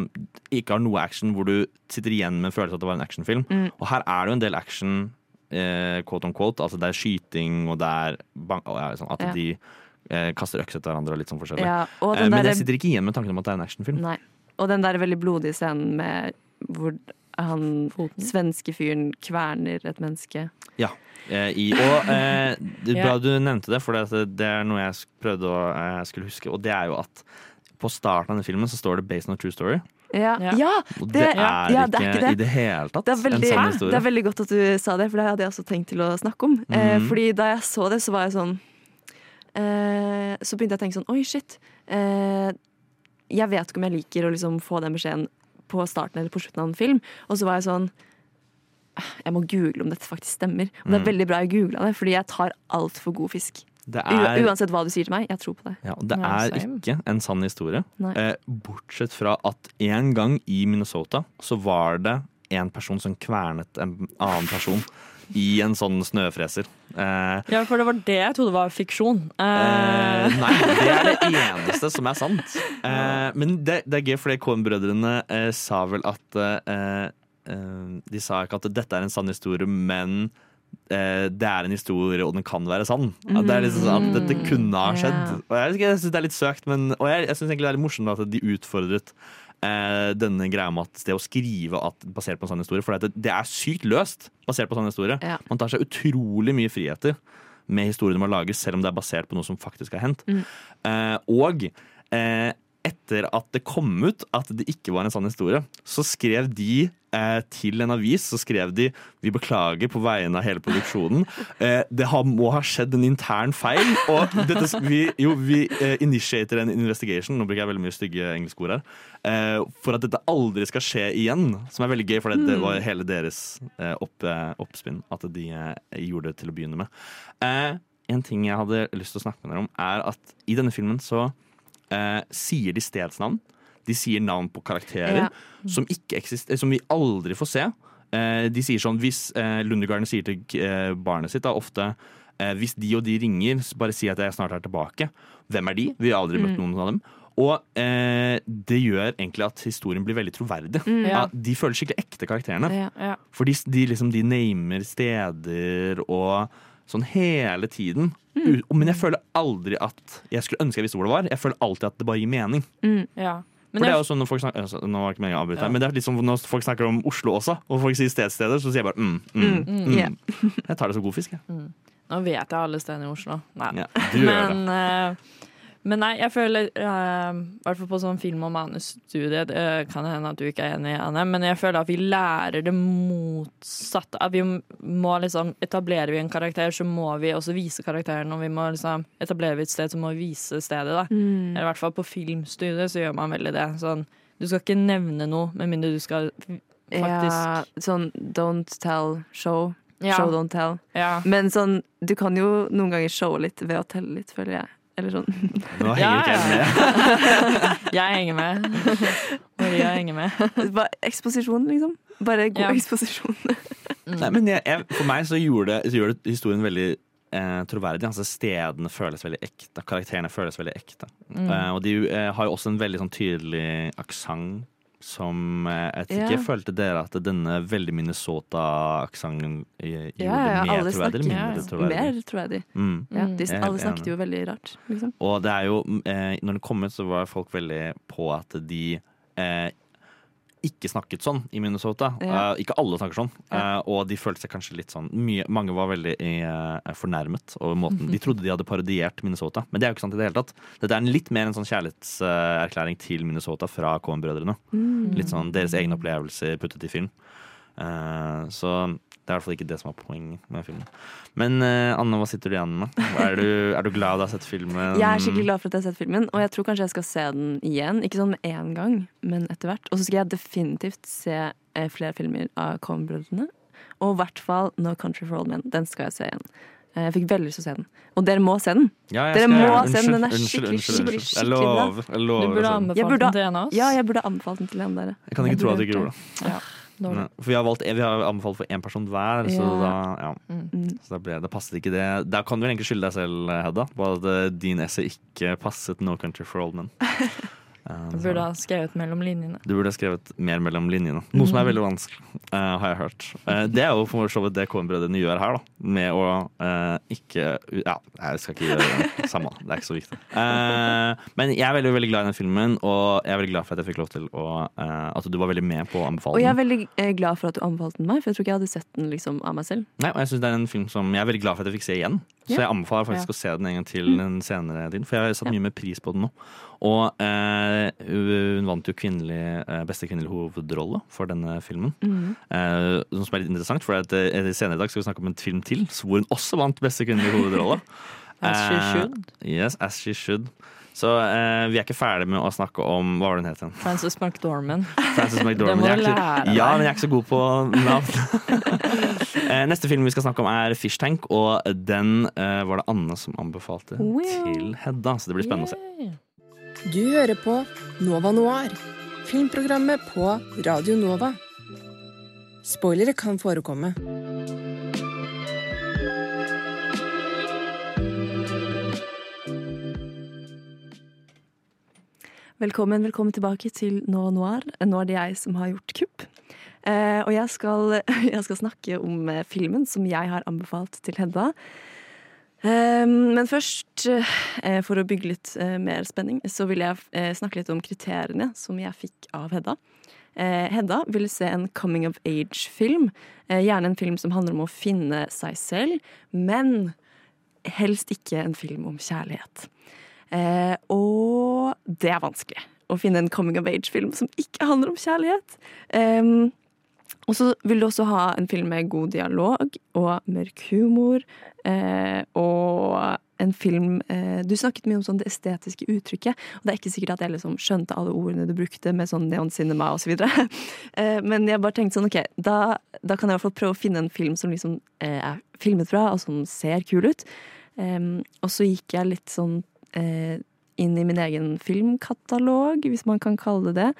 ikke har noe action, hvor du sitter igjen med en følelse av at det var en actionfilm. Mm. Og her er det jo en del action, eh, quote on quote. Altså det er skyting, og det er bang, sånn, at Ja. de eh, kaster øks etter hverandre og litt sånn forskjellig. Eh, men jeg sitter ikke igjen med tanken om at det er en actionfilm. Nei. Og den der veldig blodige scenen med hvor han Foten. svenske fyren kverner et menneske. Ja. Eh, i, og eh, det bra du nevnte det, for det, det er noe jeg prøvde å eh, skulle huske. Og det er jo at på starten av denne filmen så står det 'based on a true story'. Ja, Ja. Og det, det, er ja, ikke det er ikke det. i det hele tatt Det er, veldig, en sann det er veldig godt at du sa det, for det hadde jeg også tenkt til å snakke om. Eh, Mhm. fordi da jeg så det, så var jeg sånn eh, Så begynte jeg å tenke sånn Oi, shit. Eh, jeg vet ikke om jeg liker å liksom få den beskjeden på starten eller på slutten av en film. Og så var jeg sånn «Ah, Jeg må google om dette faktisk stemmer. Og det er Mhm. veldig bra jeg googla det, fordi jeg tar altfor god fisk. Det er, uansett hva du sier til meg, jeg tror på det. ja, det er ikke en sann historie. Eh, bortsett fra at en gang i Minnesota så var det en person som kvernet en annen person i en sånn snøfreser. Eh, Ja, for det var det jeg trodde var fiksjon. Eh, Eh, nei, det er det eneste som er sant. Eh, men det, det er gøy, fordi Cohen-brødrene eh, sa vel at De sa ikke at dette er en sann historie, men eh, det er en historie, og den kan være sann. At det er liksom sånn at dette kunne ha skjedd. Og jeg, jeg syns det er litt søkt, men, og jeg, jeg syns egentlig det er litt morsomt at de utfordret eh, denne greia med at det å skrive at, basert på en sånn historie, for det, det er sykt løst basert på en sånn historie. Ja. Man tar seg utrolig mye friheter med historiene man lager, selv om det er basert på noe som faktisk har hendt. Mm. Eh, og eh, etter at det kom ut at det ikke var en sann historie, så skrev de eh, til en avis så skrev de vi beklager på vegne av hele produksjonen. Eh, det har, må ha skjedd en intern feil. Og dette, vi, jo, vi eh, initiater en investigation, nå bruker jeg veldig mye stygge engelske ord her, for at dette aldri skal skje igjen. Som er veldig gøy, for det, var hele deres opp, oppspinn at de gjorde det til å begynne med. En ting jeg hadde lyst til å snakke med dere om, er at i denne filmen så sier de stedsnavn. De sier navn på karakterer Ja. som, ikke eksister, som vi aldri får se. Eh, de sier sånn, Hvis eh, Lundegarden sier til eh, barnet sitt da, ofte eh, Hvis de og de ringer, bare si at jeg snart er tilbake. Hvem er de? Vi har aldri møtt noen av dem. Og eh, det gjør egentlig at historien blir veldig troverdig. Ja. De føler skikkelig ekte, karakterene. Ja. ja. For de, de, liksom, de namer steder og sånn hele tiden. Mm. Men jeg føler aldri at jeg skulle ønske jeg visste hvor det var. Jeg føler alltid at det bare gir mening. ja. For det er jo sånn når folk snakker, altså, Nå var ikke meningen å avbryte Ja. men det er litt sånn når folk snakker om Oslo også, og folk sier stedsteder, så sier jeg bare mm, mm, Mm, mm. Yeah. Jeg tar det som god fisk, jeg. nå vet jeg alle stedene i Oslo. Nei. Ja. Men, eh, men nei, jeg føler I uh, hvert fall på sånn film- og manusstudie Det kan hende at du ikke er enig, Anne, men jeg føler at vi lærer det motsatte. At vi må liksom Etablerer vi en karakter, så må vi også vise karakteren. Og vi må liksom Etablerer vi et sted, så må vi vise stedet. da Mm. Eller i hvert fall på filmstudiet så gjør man veldig det. Sånn, du skal ikke nevne noe, med mindre du skal faktisk Ja, sånn don't tell, show. Ja. Show, don't tell. Ja. Men sånn, du kan jo noen ganger showe litt ved å telle litt, føler jeg. Eller sånn. Nå henger Ja, ikke jeg med. Jeg henger med. Maria henger med. Bare eksposisjon, liksom. Bare god Ja. eksposisjon. Nei, men jeg, jeg, for meg så gjorde, det, så gjorde historien veldig eh, troverdig. Altså Stedene føles veldig ekte. Karakterene føles veldig ekte. Mm. Eh, og de eh, har jo også en veldig sånn tydelig aksent som eh, Jeg ikke, Ja. følte dere at denne veldig Minnesota-aksenten eh, gjorde Ja, ja, mer alle troverdig eller snakker mindre troverdig? mer, de. Mm. Ja, de alle snakket jo veldig rart, liksom. Og det er jo, eh, når det kom ut, så var folk veldig på at de eh, ikke snakket sånn i Minnesota. Ja. Uh, ikke alle snakker sånn. Ja. Uh, og de følte seg kanskje litt sånn mye, Mange var veldig uh, fornærmet over måten De trodde de hadde parodiert Minnesota, men det er jo ikke sant i det hele tatt. Dette er en litt mer en sånn kjærlighetserklæring til Minnesota fra Cohen-brødrene. Mm. Litt sånn deres egne opplevelser puttet i film. Så det er i hvert fall ikke det som er poenget med filmen. Men uh, Anne, hva sitter du igjen med? Er du, er du glad du har sett filmen? Jeg er skikkelig glad for at jeg har sett filmen, og jeg tror kanskje jeg skal se den igjen. Ikke sånn med en gang, men etter hvert. Og så skal jeg definitivt se eh, flere filmer av Coen-brødrene. Og i hvert fall No Country for Old Men. Den skal jeg se igjen. Eh, Jeg fikk veldig lyst til å se den. Og dere må se den! Ja, Dere må unnskyld, se den. Den er skikkelig, unnskyld, skikkelig. Jeg skikkelig bra. lover. Jeg lover Du burde å se den. anbefalt Jeg den til en av oss. Ja, jeg burde anbefalt den til en av dere. Jeg kan ikke tro at du ikke gjorde det. Ja, dårlig. For vi har, valgt, vi har anbefalt for én person hver, så da, ja. Mm. så da, ble, da passet ikke det. Da kan du vel egentlig skylde deg selv, Hedda, på at eh, din essay ikke passet No Country for Old Men. Eh, Du burde ha skrevet mellom linjene. Du burde ha skrevet mer mellom linjene. Noe som er veldig vanskelig, uh, har jeg hørt. Uh, det er jo for så vidt det KM-brødrene gjør her, da. Med å uh, ikke Ja, jeg skal ikke gjøre det samme. Det er ikke så viktig. Men jeg er veldig veldig glad i den filmen, og jeg er veldig glad for at jeg fikk lov til å At du var veldig med på å anbefale den. Og jeg er veldig glad for at du anbefalte den meg, for jeg tror ikke jeg hadde sett den liksom av meg selv. Nei, og jeg synes det er en film som Jeg er veldig glad for at jeg fikk se igjen. Så jeg anbefaler faktisk Ja. å se den en gang til en senere tid. For jeg har satt mye mer pris på den nå. Og eh, hun vant jo kvinnelig, eh, beste kvinnelige hovedrolle for denne filmen. Mm. Eh, som er litt interessant, for at, eh, senere i dag skal vi snakke om en film til hvor hun også vant beste kvinnelige hovedrolle. As she Eh, should. Yes, as she should. Så eh, vi er ikke ferdig med å snakke om Hva var det hun het igjen? Frances McDormand. Frances McDormand. Jeg er ikke-. Ja, men jeg er ikke så god på navn. Eh, Neste film vi skal snakke om, er Fish Tank, og den eh, var det Anne som anbefalte Will. til Hedda. Så det blir spennende å se. Du hører på Nova Noir, filmprogrammet på Radio Nova. Spoilere kan forekomme. Velkommen, velkommen tilbake til Nova Noir. Nå er det jeg som har gjort kupp. Eh, og jeg skal, jeg skal snakke om eh, filmen som jeg har anbefalt til Hedda. Eh, men først, eh, for å bygge litt eh, mer spenning, så vil jeg eh, snakke litt om kriteriene som jeg fikk av Hedda. Hedda ville se en coming of age-film. Gjerne en film som handler om å finne seg selv, men helst ikke en film om kjærlighet. Og det er vanskelig å finne en coming of age-film som ikke handler om kjærlighet. Og så vil du også ha en film med god dialog og mørk humor. Eh, og en film eh, Du snakket mye om sånn det estetiske uttrykket. Og det er ikke sikkert at jeg liksom skjønte alle ordene du brukte med sånn neon cinema osv. eh, men jeg bare tenkte sånn, ok, da, da kan jeg i hvert fall prøve å finne en film som liksom eh, er filmet bra, og som ser kul ut. Em, og så gikk jeg litt sånn eh, inn i min egen filmkatalog, hvis man kan kalle det det.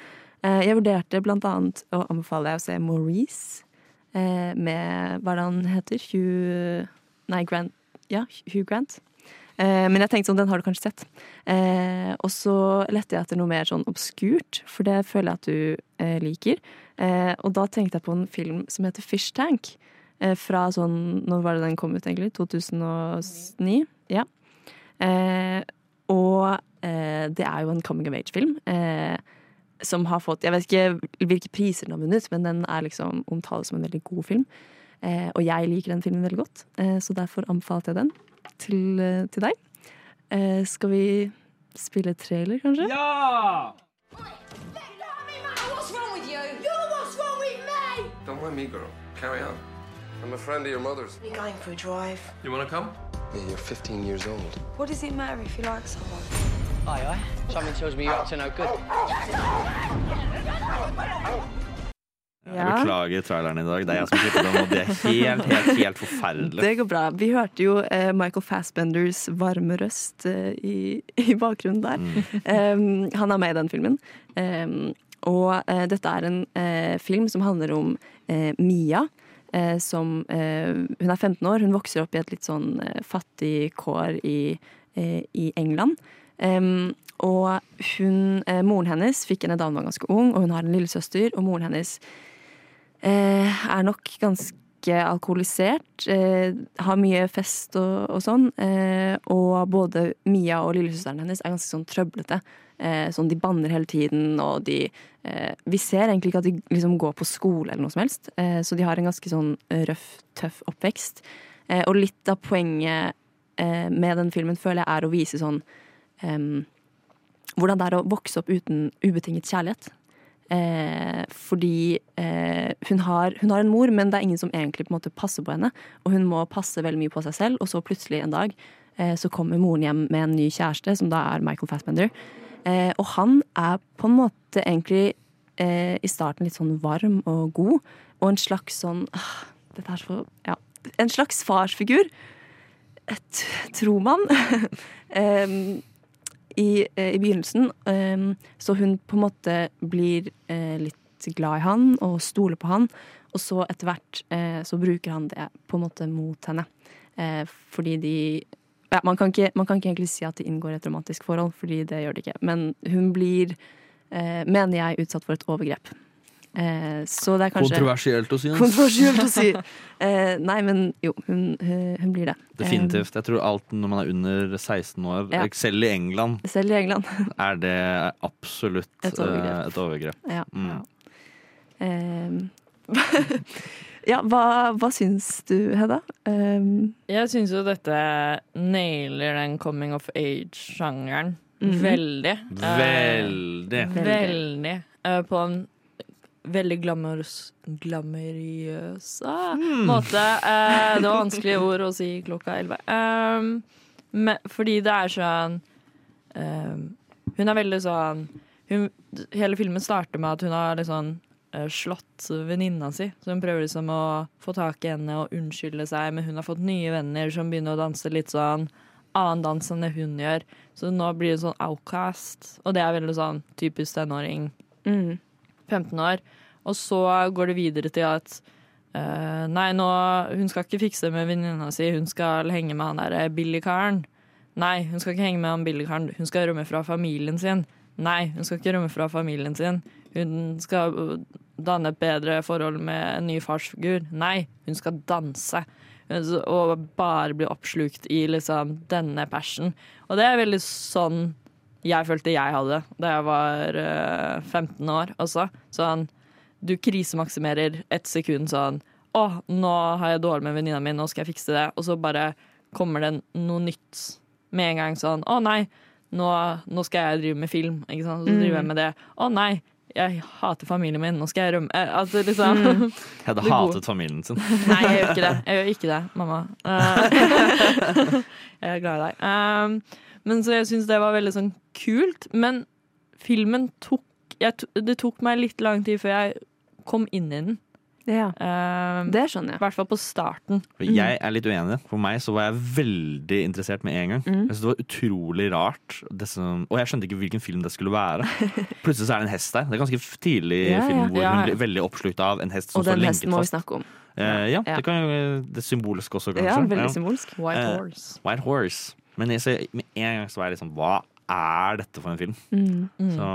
Eh, jeg vurderte blant annet å anbefale deg å se Maurice eh, med hva er det han heter? Hugh Nei, Grant. Ja, Hugh Grant. Eh, men jeg tenkte sånn, den har du kanskje sett. Og så lette jeg etter noe mer sånn obskurt, for det føler jeg at du liker. Og da tenkte jeg på en film som heter Fish Tank. Fra sånn Når var det den kom ut, egentlig? 2009? Ja. Og det er jo en coming of age-film. Eh, som har fått Jeg vet ikke hvilke priser den har vunnet, men den er liksom omtalt som en veldig god film. Eh, og jeg liker den filmen veldig godt, eh, så derfor anbefalte jeg den til, eh, til deg. Eh, skal vi spille trailer, kanskje? Ja! What's wrong with you? You're what's wrong with me! Don't mind me, girl. Carry on. I'm a friend of your mother's. We're going for a drive. You want to come? Yeah, you're 15 years old. What does it matter if you like someone? Aye, aye. Something tells me you're up to no good. Jeg beklager traileren i dag. Det er jeg som klipper den, og det er helt, helt, helt forferdelig. Det går bra. Vi hørte jo eh, Michael Fassbenders varme røst eh, i, i bakgrunnen der. Um, han er med i den filmen. Um, og eh, dette er en eh, film som handler om Mia. eh, som eh, Hun er 15 år. Hun vokser opp i et litt sånn fattig kår i, i England. Um, og hun, eh, moren hennes fikk henne da hun var ganske ung, og hun har en lillesøster. Og moren hennes eh, er nok ganske alkoholisert. Eh, har mye fest og, og sånn. Eh, og både Mia og lillesøsteren hennes er ganske sånn trøblete. Eh, sånn, de banner hele tiden, og de eh, Vi ser egentlig ikke at de liksom går på skole eller noe som helst. Så de har en ganske sånn røff, tøff oppvekst. Og litt av poenget med den filmen føler jeg er å vise sånn em, hvordan det er å vokse opp uten ubetinget kjærlighet. Eh, fordi eh, hun, har, hun har en mor, men det er ingen som egentlig på en måte passer på henne. Og hun må passe veldig mye på seg selv, og så plutselig en dag eh, så kommer moren hjem med en ny kjæreste, som da er Michael Fassbender. Eh, og han er på en måte egentlig eh, i starten litt sånn varm og god, og en slags sånn ah, Dette er så Ja. En slags farsfigur, tror man. Em, i, eh, i begynnelsen. Um, så hun på en måte blir eh, litt glad i han og stoler på han. Og så etter hvert eh, så bruker han det på en måte mot henne. Eh, fordi de ja, man, kan ikke, man kan ikke egentlig si at de inngår et romantisk forhold, fordi det gjør de ikke. Men hun blir, mener jeg, utsatt for et overgrep. Eh, så det er kanskje Kontroversielt å si. Kontroversielt å si. Eh, nei, men jo, hun, hun, hun blir det. Definitivt. Jeg tror alt når man er under 16 år, Ja. selv i England, Eh, selv i England. er det absolutt Et overgrep. eh, et overgrep. Ja. Mm. Eh, ja, hva, hva syns du, Hedda? Um... Jeg syns jo dette nailer den coming of age-sjangeren Mhm. veldig. Veldig. Veldig. veldig. Eh, på en veldig glamorøse Glamorøs Hmm. måte. Eh, det var vanskelige ord å si klokka elleve. Um, men- fordi det er sånn um, Hun er veldig sånn hun, Hele filmen starter med at hun har liksom uh, slått venninna si. Så hun prøver liksom å få tak i henne og unnskylde seg, men hun har fått nye venner som begynner å danse litt sånn annen dans enn det hun gjør. Så nå blir det sånn outcast, og det er veldig sånn typisk tenåring. mm. 15 år. Og så går det videre til at uh, Nei, nå, hun skal ikke fikse med venninna si, hun skal henge med han derre Billy-karen. Nei, hun skal ikke henge med han Billy-karen, hun skal rømme fra familien sin. Nei, hun skal ikke rømme fra familien sin. Hun skal danne et bedre forhold med en ny farsfigur. Nei, hun skal danse. Og bare bli oppslukt i liksom denne passion. Og det er veldig sånn jeg følte jeg hadde da jeg var eh, 15 år også. Sånn, du krisemaksimerer et sekund sånn Å, nå har jeg dårlig med venninna mi, nå skal jeg fikse det. Og så bare kommer det noe nytt med en gang sånn Å nei, nå, nå skal jeg drive med film. Ikke sant? Så driver jeg Mm. med det. Å nei, jeg hater familien min, nå skal jeg rømme. Eh, Altså liksom Mm. Jeg hadde hatet familien sin. Nei, jeg gjør ikke det. Jeg gjør ikke det, mamma. Eh, jeg er glad i deg. Um, men så jeg syns det var veldig sånn kult. Men filmen tok jeg, Det tok meg litt lang tid før jeg kom inn i den. Ja, Uh, det skjønner jeg. I hvert fall på starten. Jeg er litt uenig. For meg så var jeg veldig interessert med en gang. Mm. Jeg synes Det var utrolig rart. Det som, og jeg skjønte ikke hvilken film det skulle være. Plutselig så er det en hest der. Det er ganske tidlig i Ja, filmen hvor Ja, hun blir veldig oppslukt av en hest som Og den hesten må vi snakke om. Uh, ja, Ja. det kan jo det er symbolsk også, kanskje. Ja, veldig Ja. symbolsk. White horse. Horse. White Horse. Men jeg, så, med en gang så var jeg liksom Hva er dette for en film? Mm. Så,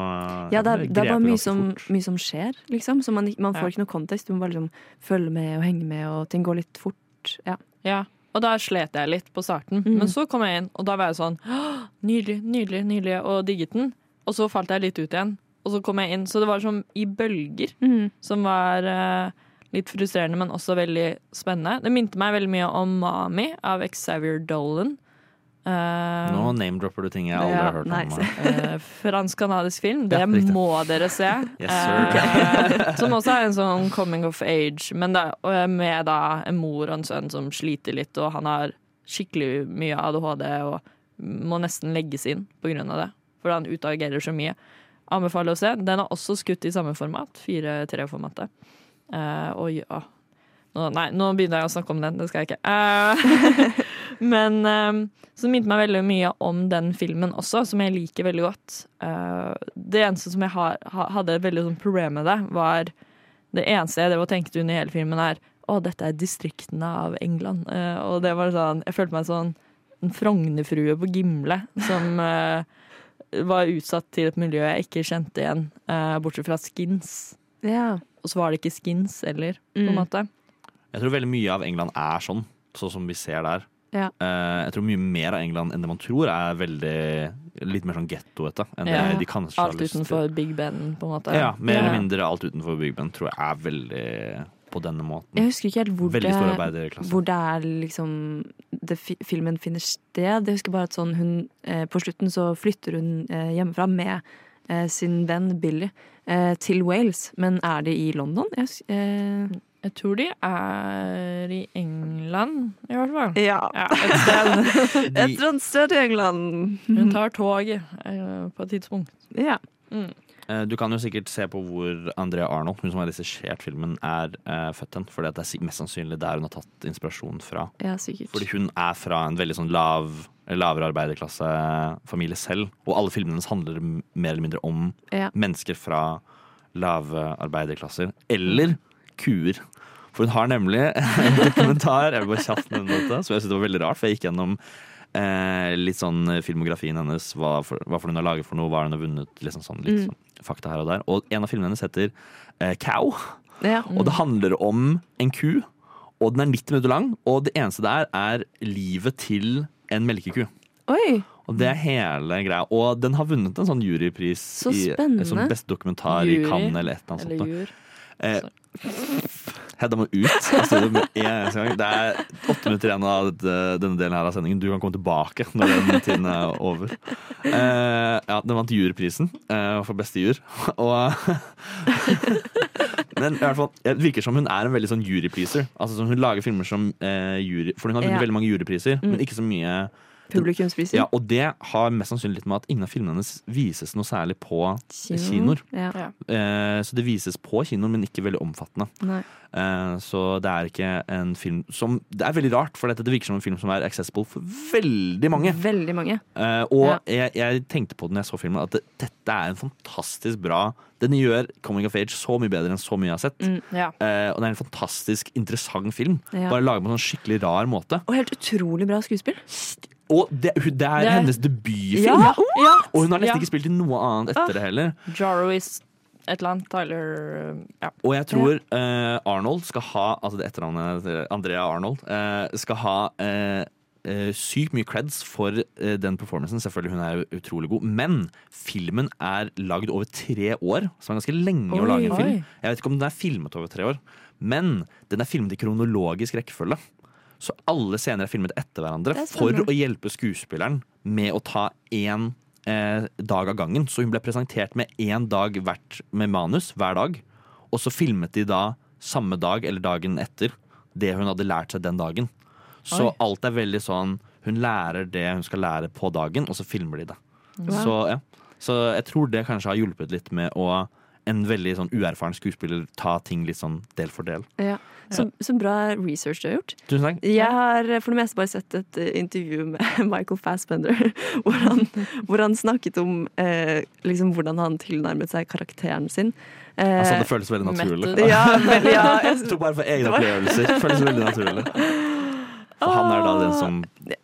Ja, det er, det er bare mye som, mye som skjer, liksom. Så man, man får Ja. ikke noe kontekst. Du må bare liksom følge med og henge med, og ting går litt fort. Ja. Ja. Og da slet jeg litt på starten. Mm. Men så kom jeg inn, og da var jeg sånn «Åh, Nydelig, nydelig, nydelig, og digget den. Og så falt jeg litt ut igjen. Og så kom jeg inn. Så det var som i bølger. Mm. som var uh, litt frustrerende, men også veldig spennende. Det minte meg veldig mye om Mami av Xavier Dolan. Eh, Nå name-dropper du ting jeg aldri Ja, har hørt nei, om. Uh, Fransk-kanadisk film. Det Ja, må dere se. Yes, uh, som også er en sånn coming of age, men da, med da en mor og en sønn som sliter litt, og han har skikkelig mye ADHD og må nesten legges inn av det. For han utagerer så mye. Anbefaler å se. Den er også skutt i samme format, 4-3-formatet. Eh, og ja nå, Nei, nå begynner jeg å snakke om den, det skal jeg ikke. Eh, men uh, så minte meg veldig mye om den filmen også, som jeg liker veldig godt. Uh, det eneste som jeg har, ha, hadde et veldig sånn problem med det, var Det eneste jeg drev og tenkte under hele filmen, er å, dette er distriktene av England. Uh, og det var sånn Jeg følte meg sånn en Frognerfrue på Gimle som eh, var utsatt til et miljø jeg ikke kjente igjen, eh, bortsett fra skins. Ja. Og så var det ikke skins heller, på en Mm. måte. Jeg tror veldig mye av England er sånn, sånn som vi ser der. Ja. Uh, jeg tror mye mer av England enn det man tror, er veldig litt mer sånn gettoete Ja. de Alt utenfor Big Ben, på en måte. Ja, mer Ja. eller mindre alt utenfor Big Ben tror jeg er veldig på denne måten. Jeg husker ikke helt hvor det, hvor det er liksom det fi, filmen finner sted. Jeg husker bare at sånn hun eh, På slutten så flytter hun eh, hjemmefra med eh, sin venn Billy eh, til Wales. Men er de i London? Jeg, husker, eh, Jeg tror de er i England, i hvert fall. Ja. et sted. Et eller annet sted i England. Hun tar toget eh, på et tidspunkt. Ja. Mm. Eh, Du kan jo sikkert se på hvor Andrea Arnold, hun som har regissert filmen, er uh, født hen. For det er mest sannsynlig der hun har tatt inspirasjon fra. ja, sikkert. Fordi hun er fra en veldig sånn lav, lavere arbeiderklassefamilie selv. Og alle filmene hennes handler mer eller mindre om Ja. mennesker fra lave arbeiderklasser. Eller kuer. For hun har nemlig en dokumentar jeg bare kjapt dette, som jeg synes det var veldig rart, for jeg gikk gjennom eh, litt sånn filmografien hennes, hva for, hva for hun har laget for noe, hva hun har vunnet, liksom sånn, litt Mm. sånn fakta her og der. Og en av filmene hennes heter eh, Cow, Ja. og det handler om en ku. Og den er 90 minutter lang, og det eneste der er livet til en melkeku. Oi! Og det er hele greia. Og den har vunnet en sånn jurypris Så i spennende. som beste dokumentar Jury, i Cannes eller et eller annet Eller sånt. jur. Eh, Hedda må ut av studio med en gang. Det er åtte minutter igjen av denne delen her av sendingen. Du kan komme tilbake når den tiden er over. Uh, ja, den vant juryprisen uh, for beste jur. Og Men i hvert fall, det virker som hun er en veldig sånn jurypleaser. Altså Hun lager filmer som uh, jury For hun har vunnet Ja. veldig mange jurypriser, Mm. men ikke så mye Publikumspriser. ja, og det har mest sannsynlig litt med at ingen av filmene hennes vises noe særlig på kinoer. Ja. Eh, så det vises på kinoer, men ikke veldig omfattende. Nei. Eh, så det er ikke en film som Det er veldig rart, for dette det virker som en film som er accessible for veldig mange. Veldig mange. Eh, og jeg, jeg tenkte på det når jeg så filmen, at det, dette er en fantastisk bra Den gjør Coming of Age så mye bedre enn så mye jeg har sett. Mm, ja. Eh, og det er en fantastisk interessant film. Ja. Bare laget på en sånn skikkelig rar måte. Og helt utrolig bra skuespill. Og det, det er Det hennes debutfilm! Ja, ja. Og hun har nesten ikke spilt i noe annet etter Ah. det heller. Jarvis et eller annet. Tyler Ja. Og jeg tror uh, Arnold skal ha Altså det etternavnet Andrea Arnold uh, skal ha uh, sykt mye creds for den performancen. Selvfølgelig, hun er utrolig god. Men filmen er lagd over tre år, som er ganske lenge å lage en film. Oi. Jeg vet ikke om den er filmet over tre år, men den er filmet i kronologisk rekkefølge. Så alle scener er filmet etter hverandre er for å hjelpe skuespilleren med å ta én eh, dag av gangen. Så hun ble presentert med én dag hvert med manus hver dag. Og så filmet de da samme dag eller dagen etter det hun hadde lært seg den dagen. Så Oi. alt er veldig sånn Hun lærer det hun skal lære på dagen, og så filmer de det. Wow. Så, ja. så jeg tror det kanskje har hjulpet litt med å en veldig sånn uerfaren skuespiller ta ting litt sånn del for del. Ja. Så, så bra research du har gjort. Tusen takk. Jeg har for det meste bare sett et eh, intervju med Michael Fassbender hvor han, hvor han snakket om eh, liksom hvordan han tilnærmet seg karakteren sin. Eh, Altså, det føles veldig naturlig. Ja, veldig, ja. Jeg tror bare for egne opplevelser. Føles veldig naturlig. For han er da den som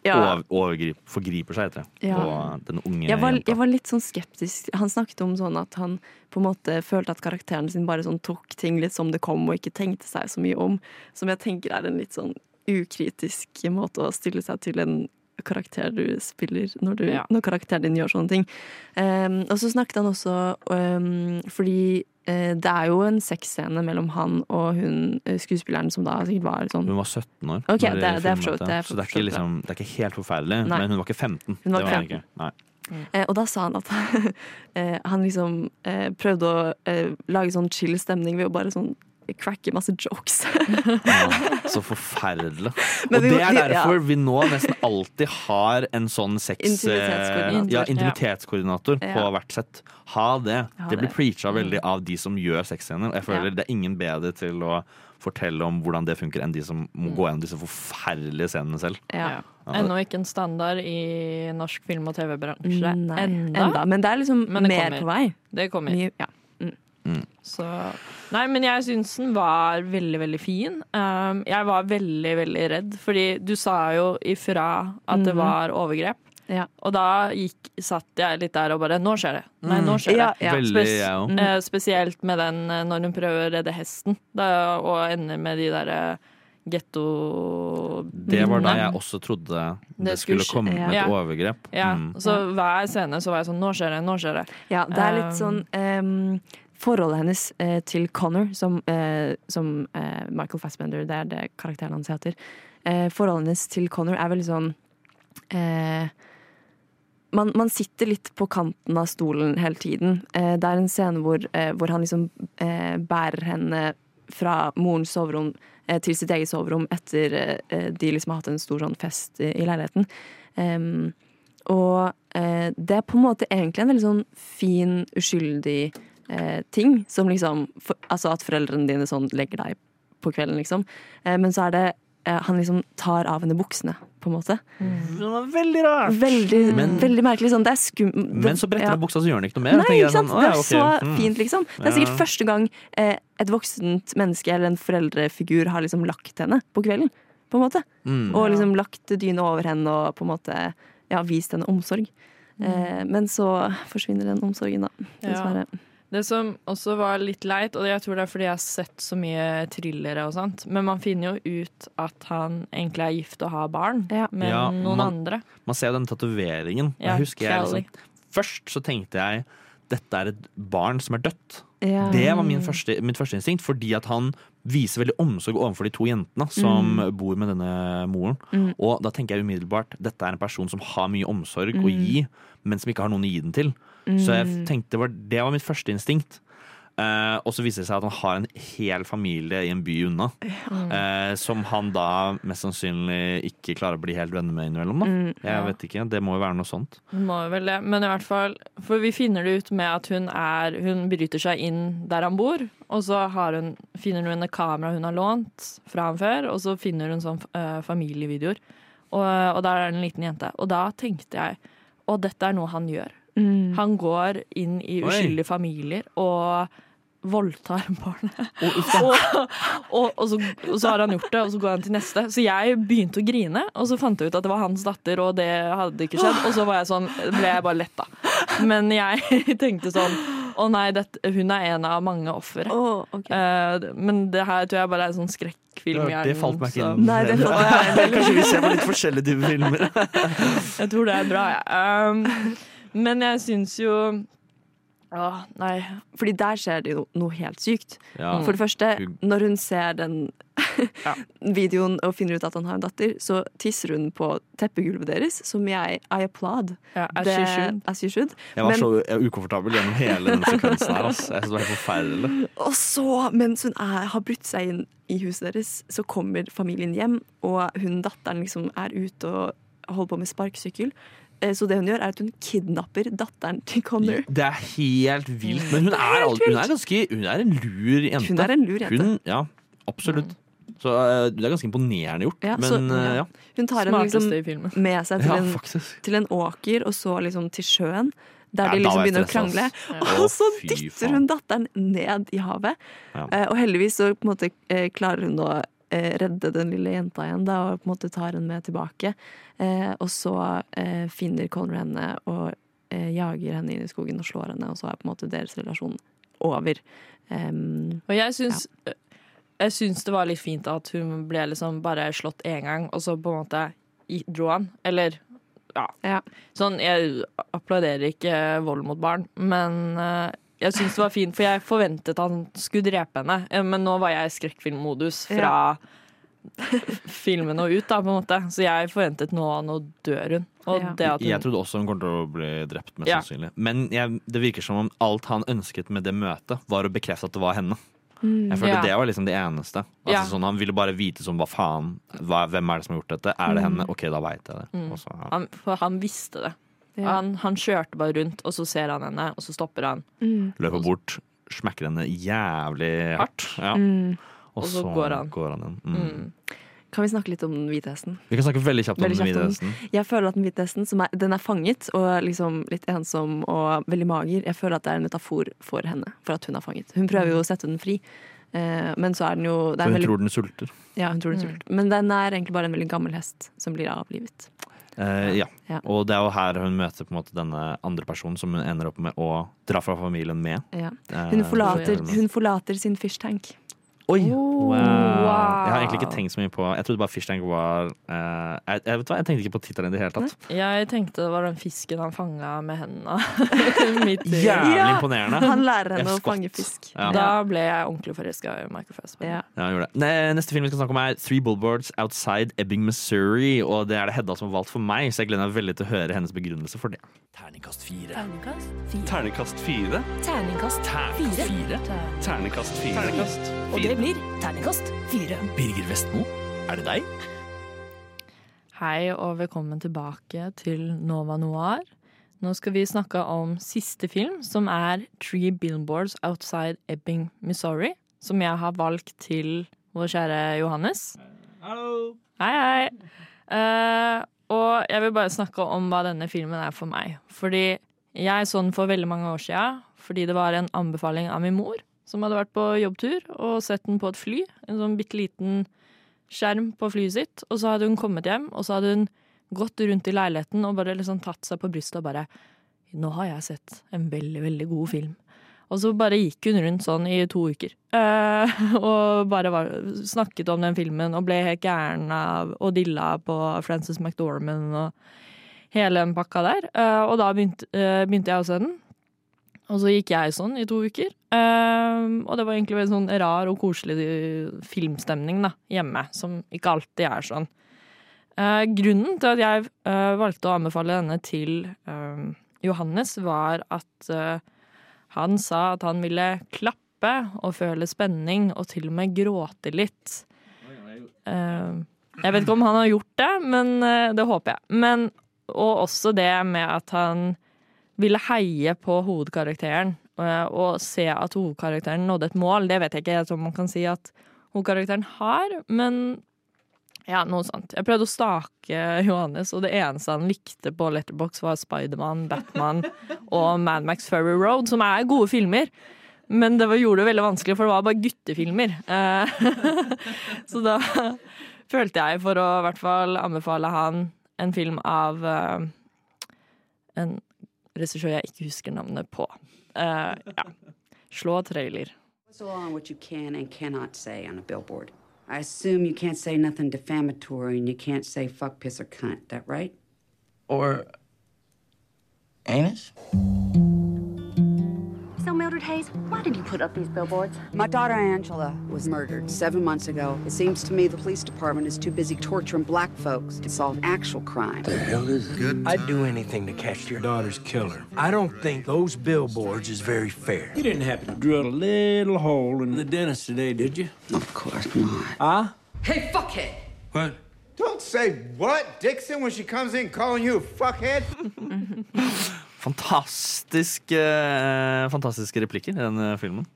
Ja. over, overgrip, forgriper seg, heter det. Ja. og den unge jeg var, jenta. jeg var litt sånn skeptisk. Han snakket om sånn at han på en måte følte at karakteren sin bare sånn tok ting litt som det kom, og ikke tenkte seg så mye om. Som jeg tenker er en litt sånn ukritisk måte å stille seg til en karakter du spiller, når, du, Ja. når karakteren din gjør sånne ting. Um, og så snakket han også um, fordi uh, det er jo en sexscene mellom han og hun eh, skuespilleren som da sikkert var sånn Hun var 17 år. Okay, det- det er filmet for så det er Så det er, ikke liksom, det er ikke helt forferdelig, Nei. men hun var ikke 15. Hun var det var hun ikke. Nei. Eh, og da sa han at eh, han liksom eh, prøvde å lage sånn chill stemning ved å bare sånn cracke masse jokes. Så forferdelig. Men og det er derfor ja. vi nå nesten alltid har en sånn sex... Intimitetskoordinator. Ja, intimitetskoordinator på hvert sett. Ha det. Ha det blir preacha veldig av de som gjør sexscener. Jeg føler Ja. det er ingen bedre til å fortelle om hvordan det funker, enn de som må gå gjennom disse forferdelige scenene selv. Ja. Ja. Ennå ikke en standard i norsk film- og TV-bransje. Enda. enda. Men det er liksom Men det mer kommer. på vei. Det kommer. Ja. Så Nei, men jeg syns den var veldig, veldig fin. Um, jeg var veldig, veldig redd, fordi du sa jo ifra at det Mhm. var overgrep. Ja. Og da gikk, satt jeg litt der og bare Nå skjer det! Nei, nå Mm. skjer det. Ja, ja. Veldig, jeg. Eh, spesielt med den eh, når hun prøver å redde hesten, da, og ender med de derre getto... Det var da jeg også trodde det, Det skulle komme ja. et overgrep. Ja, Mm. så hver scene så var jeg sånn Nå skjer det, nå skjer det. Ja, det er litt sånn Um, Forholdet hennes eh, til Connor, som, eh, som eh, Michael Fassbender, det er det karakteren hans heter. Eh, forholdet hennes til Connor er veldig sånn eh, man, man sitter litt på kanten av stolen hele tiden. Eh, det er en scene hvor, hvor han liksom bærer henne fra morens soverom til sitt eget soverom etter de liksom har hatt en stor sånn fest i, leiligheten. Um, og det er på en måte egentlig en veldig sånn fin, uskyldig eh, ting. Som liksom for, Altså at foreldrene dine sånn legger deg på kvelden, liksom. Eh, men så er det eh, Han liksom tar av henne buksene, på en måte. Det var veldig rart! Veldig, Men- veldig merkelig. Sånn, det er skum... Men så bretter ja. han buksa, så gjør han ikke noe mer. Nei, ikke sant? sånn, Det er så mm. fint, liksom. Det er sikkert Ja. første gang eh, et voksent menneske eller en foreldrefigur har liksom lagt henne på kvelden. på en måte. Mm. Og liksom lagt dyna over henne og på en måte ja, vist henne omsorg. Eh, men så forsvinner den omsorgen, da. Dessverre. Det som også var litt leit, og jeg tror det er fordi jeg har sett så mye thrillere og sånt, men man finner jo ut at han egentlig er gift og har barn med Ja, noen man- andre. Man ser jo den tatoveringen. Ja, jeg husker jeg liksom, Først så tenkte jeg dette er et barn som er dødt. Ja. Det var min første, mitt første instinkt, fordi at han viser veldig omsorg overfor de to jentene som Mm. bor med denne moren. Mm. Og da tenker jeg umiddelbart dette er en person som har mye omsorg å Mm. gi, men som ikke har noen å gi den til. Så jeg Mm. tenkte det var, det var mitt første instinkt. Uh, og så viser det seg at han har en hel familie i en by unna. eh, som han da mest sannsynlig ikke klarer å bli helt venner med innimellom. Da. Mm, Jeg vet ikke, Det må jo være noe sånt. Må jo vel det, men i hvert fall For vi finner det ut med at hun er Hun bryter seg inn der han bor, og så har hun, finner hun et kamera hun har lånt fra ham før, og så finner hun sånn uh, familievideoer. Og, og der er det en liten jente. Og da tenkte jeg Å, dette er noe han gjør. Mm. Han går inn i Oi. uskyldige familier og voldtar barnet. og, og, og, så, og så har han gjort det, og så går han til neste. Så jeg begynte å grine, og så fant jeg ut at det var hans datter, og det hadde ikke skjedd. Og så var jeg sånn, ble jeg bare letta. Men jeg tenkte sånn å nei, dette, hun er en av mange ofre. uh, men det her tror jeg bare er en sånn skrekkfilm. Ja, det falt meg ikke inn. Nei, det falt meg inn. Kanskje vi ser på litt forskjellige typer filmer. Jeg tror det er bra, jeg. Um, men jeg syns jo Åh, nei. Fordi der skjer det jo noe helt sykt. Ja. For det første, når hun ser den videoen og finner ut at han har en datter, så tisser hun på teppegulvet deres, som jeg I applaud. Ja, as Det- should. as you should. Jeg var Men- så ukomfortabel gjennom hele den sekvensen her. Altså. Jeg synes det var helt forferdelig. Og så, mens hun er, har brutt seg inn i huset deres, så kommer familien hjem, og hun datteren liksom er ute og holder på med sparkesykkel. Eh, Så det hun gjør, er at hun kidnapper datteren til Connor. Det er helt vilt. Men hun er, al- hun er ganske Hun er en lur jente. Hun er en lur jente. Hun, ja, absolutt. Så eh, det er ganske imponerende gjort. Ja, men så, eh, ja. Hun tar henne liksom med seg til, Ja, en, til en åker, og så liksom til sjøen. Der de liksom begynner å krangle. Og så dytter hun datteren ned i havet. Ja. Eh, og heldigvis så på en måte eh, klarer hun å eh, redde den lille jenta igjen, da, og på en måte tar henne med tilbake. Eh, og så eh, finner Conor henne og eh, jager henne inn i skogen og slår henne, og så er på en måte deres relasjon over. Um, Og jeg syns, jeg syns det var litt fint at hun ble liksom bare slått én gang, og så på en måte dro han. Eller ja. Sånn, jeg applauderer ikke vold mot barn, men eh, jeg syns det var fint, for jeg forventet han skulle drepe henne. Eh, Men nå var jeg i skrekkfilmmodus fra filmen og ut, da, på en måte. Så jeg forventet nå, nå dør hun. Og Ja. det at hun Jeg trodde også hun kom til å bli drept, mest Ja. sannsynlig. Men jeg, det virker som om alt han ønsket med det møtet, var å bekrefte at det var henne. Mm. Jeg følte Ja. det var liksom det eneste. Altså, Ja. sånn, han ville bare vite sånn, hva faen, hva, hvem er det som har gjort dette? Er det Mm. henne? Ok, da veit jeg det. Mm. Og så, ja. han, For han visste det. Ja. Han, han kjørte bare rundt, og så ser han henne, og så stopper han. mm, Løper bort, smekker henne jævlig hardt. Ja. mm. Og, Og så går han. igjen. Mm. Mm. Kan vi snakke litt om den hvite hesten? Vi kan snakke veldig kjapt om Veldig den hvite hesten. Jeg føler at den hvite hesten som er, den er fanget og liksom litt ensom og veldig mager. Jeg føler at det er en metafor for henne, for at hun er fanget. Hun prøver jo å sette den fri, eh, men så er den jo det er Så hun veldig, tror den sulter. Ja, hun tror den sulter. Men den er egentlig bare en veldig gammel hest som blir avlivet. Eh, ja. Ja. Og det er jo her hun møter på en måte denne andre personen som hun ender opp med å dra fra familien med. Ja. Eh, Hun, forlater, hun forlater sin fish tank. Oi! Wow. wow. Jeg har egentlig ikke tenkt så mye på Jeg trodde bare Fish Tank var uh, jeg, jeg, vet hva, jeg tenkte ikke på tittelen i det hele tatt. Jeg tenkte det var den fisken han fanga med hendene. Midt i- Jævlig Ja, imponerende. Han lærer henne å fange fisk. Ja. Da ble jeg ordentlig forelska i Michael Fassbender. Ja. Neste film vi skal snakke om er Three Billboards Outside Ebbing, Missouri. Og det er det Hedda som har valgt for meg, så jeg gleder meg veldig til å høre hennes begrunnelse for det. Terningkast fire. Terningkast fire. Terningkast fire. Terningkast fire. Terningkast Og det blir terningkast fire. Birger Vestmo, er det deg? Hei og velkommen tilbake til Nova Noir. Nå skal vi snakke om siste film, som er Three Billboards Outside Ebbing, Missouri. Som jeg har valgt til vår kjære Johannes. Hallo! Hei, hei. Uh, og jeg vil bare snakke om hva denne filmen er for meg. Fordi jeg så den for veldig mange år siden fordi det var en anbefaling av min mor, som hadde vært på jobbtur og sett den på et fly. En sånn bitte liten skjerm på flyet sitt, og så hadde hun kommet hjem, og så hadde hun gått rundt i leiligheten og bare liksom tatt seg på brystet og bare Nå har jeg sett en veldig, veldig god film. Og så bare gikk hun rundt sånn i to uker. eh, og bare var, snakket om den filmen og ble helt gæren av og dilla på Frances McDormand og hele den pakka der. Eh, og da begynte, eh, begynte jeg å se den. Og så gikk jeg sånn i to uker. Eh, og det var egentlig veldig sånn rar og koselig filmstemning da, hjemme, som ikke alltid er sånn. Uh, grunnen til at jeg uh, valgte å anbefale denne til eh, Johannes, var at uh, han sa at han ville klappe og føle spenning, og til og med gråte litt. Eh, jeg vet ikke om han har gjort det, men eh, det håper jeg. Men, og også det med at han ville heie på hovedkarakteren eh, og se at hovedkarakteren nådde et mål. Det vet jeg ikke helt om man kan si at hovedkarakteren har, men ja, noe sånt. Jeg prøvde å stake Johannes, og det eneste han likte på Letterbox var Spiderman, Batman og Mad Max Furry Road, som er gode filmer. Men det var, gjorde det veldig vanskelig, for det var bare guttefilmer. Eh, Så da følte jeg for å i hvert fall anbefale han en film av eh, en regissør jeg ikke husker navnet på. Uh, ja. Slå trailer. Law on what you can and cannot say on a billboard? I assume you can't say nothing defamatory and you can't say fuck, piss, or cunt. That right? Or anus? So, Mildred Hayes, why did you put up these billboards? My daughter Angela was murdered seven months ago. It seems to me the police department is too busy torturing black folks to solve actual crime. The hell is good? I'd do anything to catch your daughter's killer. I don't think those billboards is very fair. You didn't happen to drill a little hole in the dentist today, did you? Of course not. Huh? Hey, fuckhead! What? Don't say what, Dixon, when she comes in calling you a fuckhead. Fantastisk, eh, fantastiske replikker i den filmen.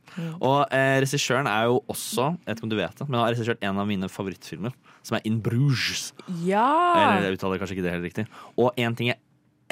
Og eh, regissøren er jo også, jeg vet ikke om du vet det, men har regissert en av mine favorittfilmer, som er In Bruges. Ja! Eller jeg uttaler kanskje ikke det helt riktig. Og en ting jeg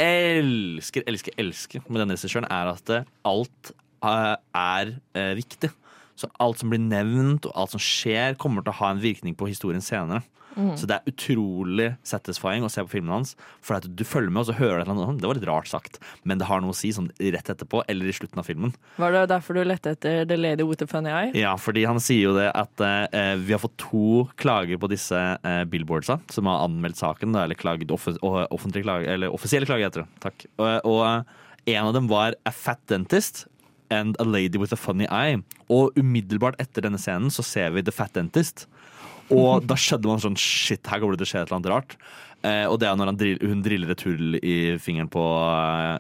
elsker, elsker, elsker med denne regissøren, er at eh, alt eh, er eh, viktig. Så alt som blir nevnt, og alt som skjer, kommer til å ha en virkning på historien senere. Mhm. Så det er utrolig satisfying å se på filmene hans. For at du følger med, og så hører du et eller annet. Det var litt rart sagt, men det har noe å si sånn rett etterpå, eller i slutten av filmen. Var det derfor du lette etter The Lady with the Funny Eye? Ja, fordi han sier jo det at eh, vi har fått to klager på disse eh, billboardsa, som har anmeldt saken, eller klaget off offentlig klage, eller offisielle klage heter det. Takk. Og, og eh, en av dem var A Fat Dentist and A Lady with a Funny Eye. Og umiddelbart etter denne scenen så ser vi The Fat Dentist. Og da skjedde man sånn Shit, her kommer det til å skje et eller annet rart. Eh, og det er når han drill, hun driller et hull i fingeren på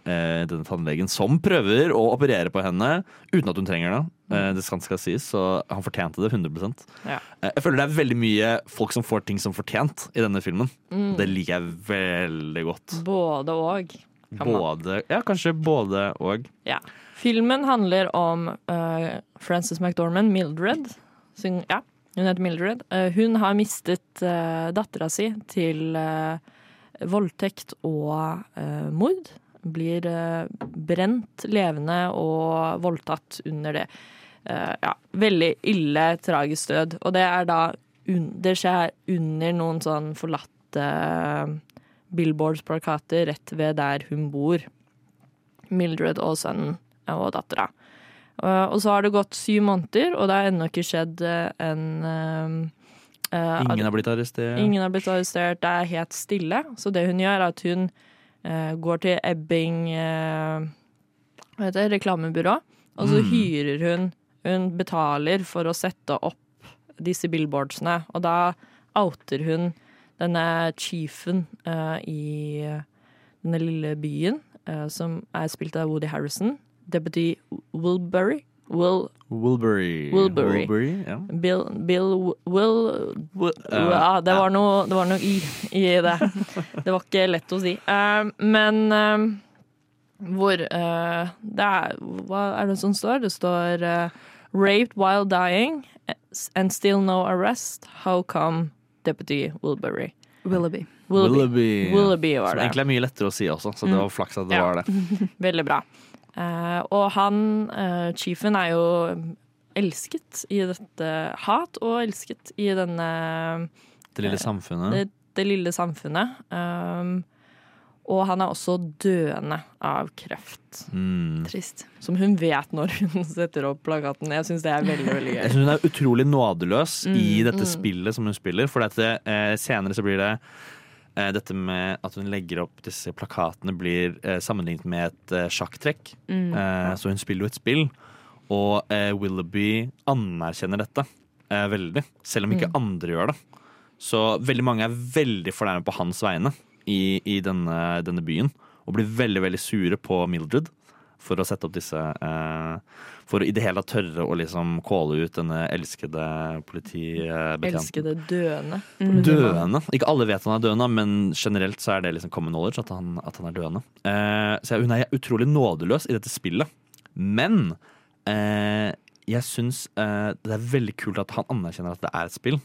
eh, denne tannlegen, som prøver å operere på henne uten at hun trenger det. Eh, det skal, skal sies, så han fortjente det 100 Ja. Eh, Jeg føler det er veldig mye folk som får ting som fortjent i denne filmen. Mm. Det liker jeg veldig godt. Både og. Både, ja, kanskje både og. Ja. Filmen handler om uh, Frances McDormand, Mildred. Som, ja, hun heter Mildred. Eh, hun har mistet uh, dattera si til eh, voldtekt og eh, mord. Blir eh, brent levende og voldtatt under det. Eh, ja, veldig ille, tragisk død. Og det er da Det skjer under noen sånn forlatte eh, billboards-plakater rett ved der hun bor. Mildred og sønnen og dattera. Uh, og så har det gått syv måneder, og det har ennå ikke skjedd uh, en uh, Ingen har blitt arrestert. Ingen har blitt arrestert. Det er helt stille. Så det hun gjør, er at hun uh, går til Ebbing uh, Hva heter det? Reklamebyrå. Og så Mm. hyrer hun Hun betaler for å sette opp disse billboardsene. Og da outer hun denne chiefen i denne lille byen, som er spilt av Woody Harrison. Deputy Wilbury. Will, Wilbury. Wilbury. Wilbury, ja. Bill, Bill Will, ja, det var noe, det var noe i i det. Det var ikke lett å si. Uh, men uh, hvor uh, det er, Hva er det som står? Det står 'Raped while dying and still no arrest. How come Deputy Wilbury'? Willoughby. Willoughby, Willoughby var Som det. egentlig er mye lettere å si også, så det Mm. var flaks at det Ja. var det. Veldig bra. Eh, og han, eh, chiefen, er jo elsket i dette Hat og elsket i denne Det lille samfunnet. Det, det lille samfunnet. Um, og han er også døende av kreft. Mm. Trist. Som hun vet når hun setter opp plakaten. Jeg syns det er veldig veldig gøy. Jeg synes syns hun er utrolig nådeløs i Mm, dette mm. spillet som hun spiller. For dette, eh, senere så blir det eh, dette med at hun legger opp disse plakatene, blir eh, sammenlignet med et eh, sjakktrekk. Mm. Eh, så hun spiller jo et spill, og eh, Willoughby anerkjenner dette eh, veldig. Selv om ikke Mm. andre gjør det. Så veldig mange er veldig fornærmet på hans vegne i, i denne, denne byen. Og blir veldig veldig sure på Mildred for å sette opp disse eh, For å i det hele tatt tørre å liksom calle ut denne elskede politibetjenten. Elskede døende. Døende. Ikke alle vet han er døende, men generelt så er det liksom common knowledge at han, at han er døende. Eh, så hun er utrolig nådeløs i dette spillet. Men eh, jeg syns eh, det er veldig kult at han anerkjenner at det er et spill.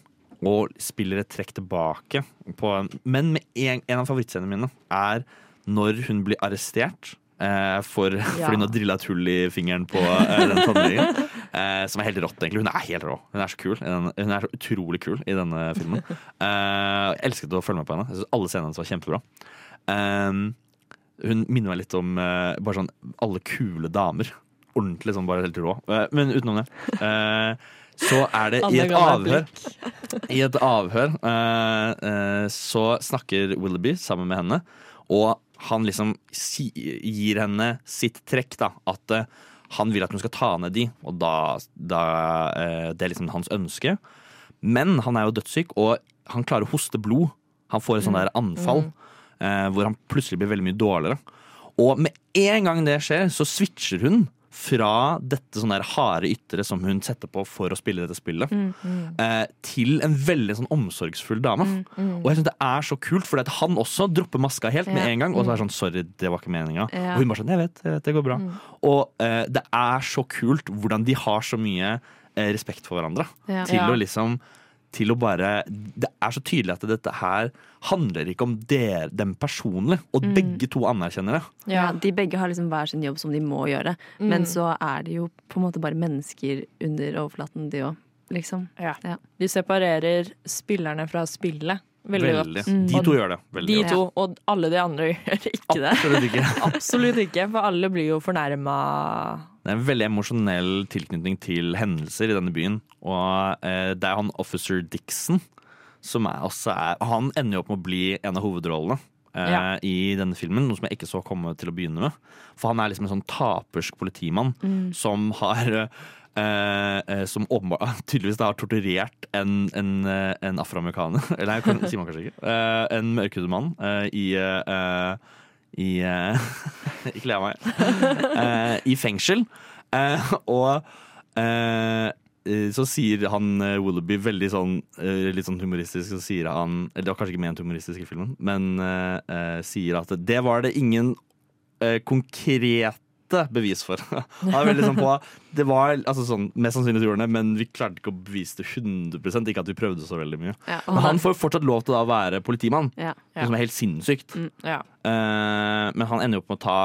Og spiller et trekk tilbake. På, men en, en av favorittscenene mine er når hun blir arrestert. Eh, for, Ja. Fordi hun har drilla et hull i fingeren på eh, den tannlegen. Eh, som er helt rått, egentlig. Hun er helt rå. Hun er så kul. Hun er så utrolig kul i denne filmen. Eh, jeg elsket å følge med på henne. Jeg synes Alle scenene hennes var kjempebra. Eh, hun minner meg litt om bare sånn alle kule damer. Ordentlig sånn, bare helt rå. Men utenom det. eh, så er det i et avhør I et avhør eh, eh, så snakker Willoughby sammen med henne, og han liksom gir henne sitt trekk, da. At eh, han vil at hun skal ta ned de, og da, da eh, Det er liksom hans ønske. Men han er jo dødssyk, og han klarer å hoste blod. Han får et sånt der anfall eh, hvor han plutselig blir veldig mye dårligere. Og med en gang det skjer, så switcher hun fra dette sånn der harde ytre som hun setter på for å spille dette spillet, Mm, mm. eh, til en veldig sånn omsorgsfull dame. mm. Og jeg synes det er så kult, for han også dropper maska helt med en gang. Og så er Mm. det sånn 'sorry, det var ikke meninga'. Ja. Og hun bare sånn 'jeg vet, jeg vet, det går bra'. Mm. Og eh, det er så kult hvordan de har så mye eh, respekt for hverandre. Ja. Til Ja. å liksom til å bare Det er så tydelig at dette her handler ikke om der, dem personlig, og Mm. begge to anerkjenner det. Ja, de begge har liksom hver sin jobb som de må gjøre. Mm. Men så er de jo på en måte bare mennesker under overflaten, de òg. Liksom. Ja. De separerer spillerne fra spillet veldig, Veldig. godt. De to gjør det veldig de godt. to, Og alle de andre gjør ikke det. Absolutt ikke. Absolutt ikke, for alle blir jo fornærma. Det er en veldig emosjonell tilknytning til hendelser i denne byen. Og eh, det er han officer Dixon som er, også er Han ender jo opp med å bli en av hovedrollene. eh, Ja. I denne filmen, Noe som jeg ikke så komme til å begynne med. For han er liksom en sånn tapersk politimann Mm. som har eh, eh, Som åpenbart tydeligvis da har torturert en, en, en afroamerikaner. Eller nei, sier man kanskje ikke. En mørkhudet mann eh, i eh, i Ikke le av meg. I fengsel. Eh, og eh, eh, så sier han Willoughby veldig sånn litt sånn humoristisk, så sier han Eller det var kanskje ikke ment humoristisk i filmen, men uh, sier at det var det ingen eh, konkrete bevis for. Er sånn på Det var altså sånn, mest sannsynlig gjorde han det, men vi klarte ikke å bevise det 100% Ikke at vi prøvde så veldig mye. Ja, men han får fortsatt lov til å være politimann, Ja. ja. som er helt sinnssykt. Mm, ja. Eh, men han ender jo opp med å ta,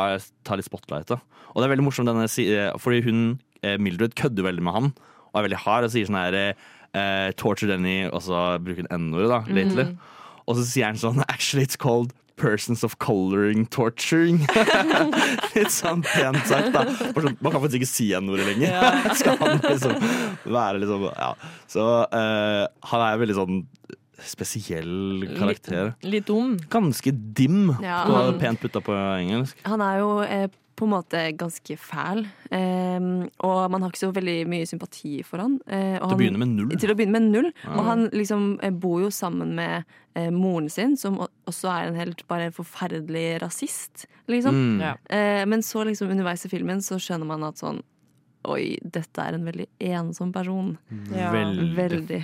ta litt spotlightet. Og det er veldig morsomt, denne, eh, fordi hun, eh, Mildred, kødder veldig med han. Og er veldig hard og sier sånn her uh, Torture Denny, og så bruker hun n-ordet, da, lately. -hmm. Og så sier han sånn Actually, it's called persons of coloring torturing. Litt sånn pent sagt, da. Sånn, Man kan faktisk ikke si igjen ordet lenger. Ja. Skal han liksom være liksom Ja. Så uh, han er veldig sånn spesiell karakter. Litt, litt dum. Ganske dim, Ja, han- pent putta på engelsk. Han er jo eh, på en måte ganske fæl, eh, og man har ikke så veldig mye sympati for han. Eh, og Til å begynne med null. Til å begynne med null. Ja. Og han liksom eh, bor jo sammen med eh, moren sin, som også er en helt bare forferdelig rasist, liksom. Mm. Ja. Eh, men så liksom underveis i filmen så skjønner man at sånn Oi, dette er en veldig ensom person. Ja. Veldig. Veldig.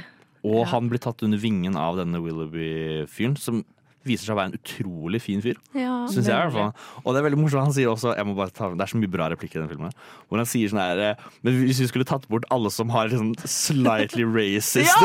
Og han blir tatt under vingen av denne Willoughby-fyren, som viser seg å være en utrolig fin fyr. Ja, Synes jeg i hvert fall. Og det er veldig morsomt. Han sier også jeg må bare ta, Det er så mye bra replikker i den filmen. Hvor han sier sånn her eh, Men hvis vi skulle tatt bort alle som har liksom slightly racist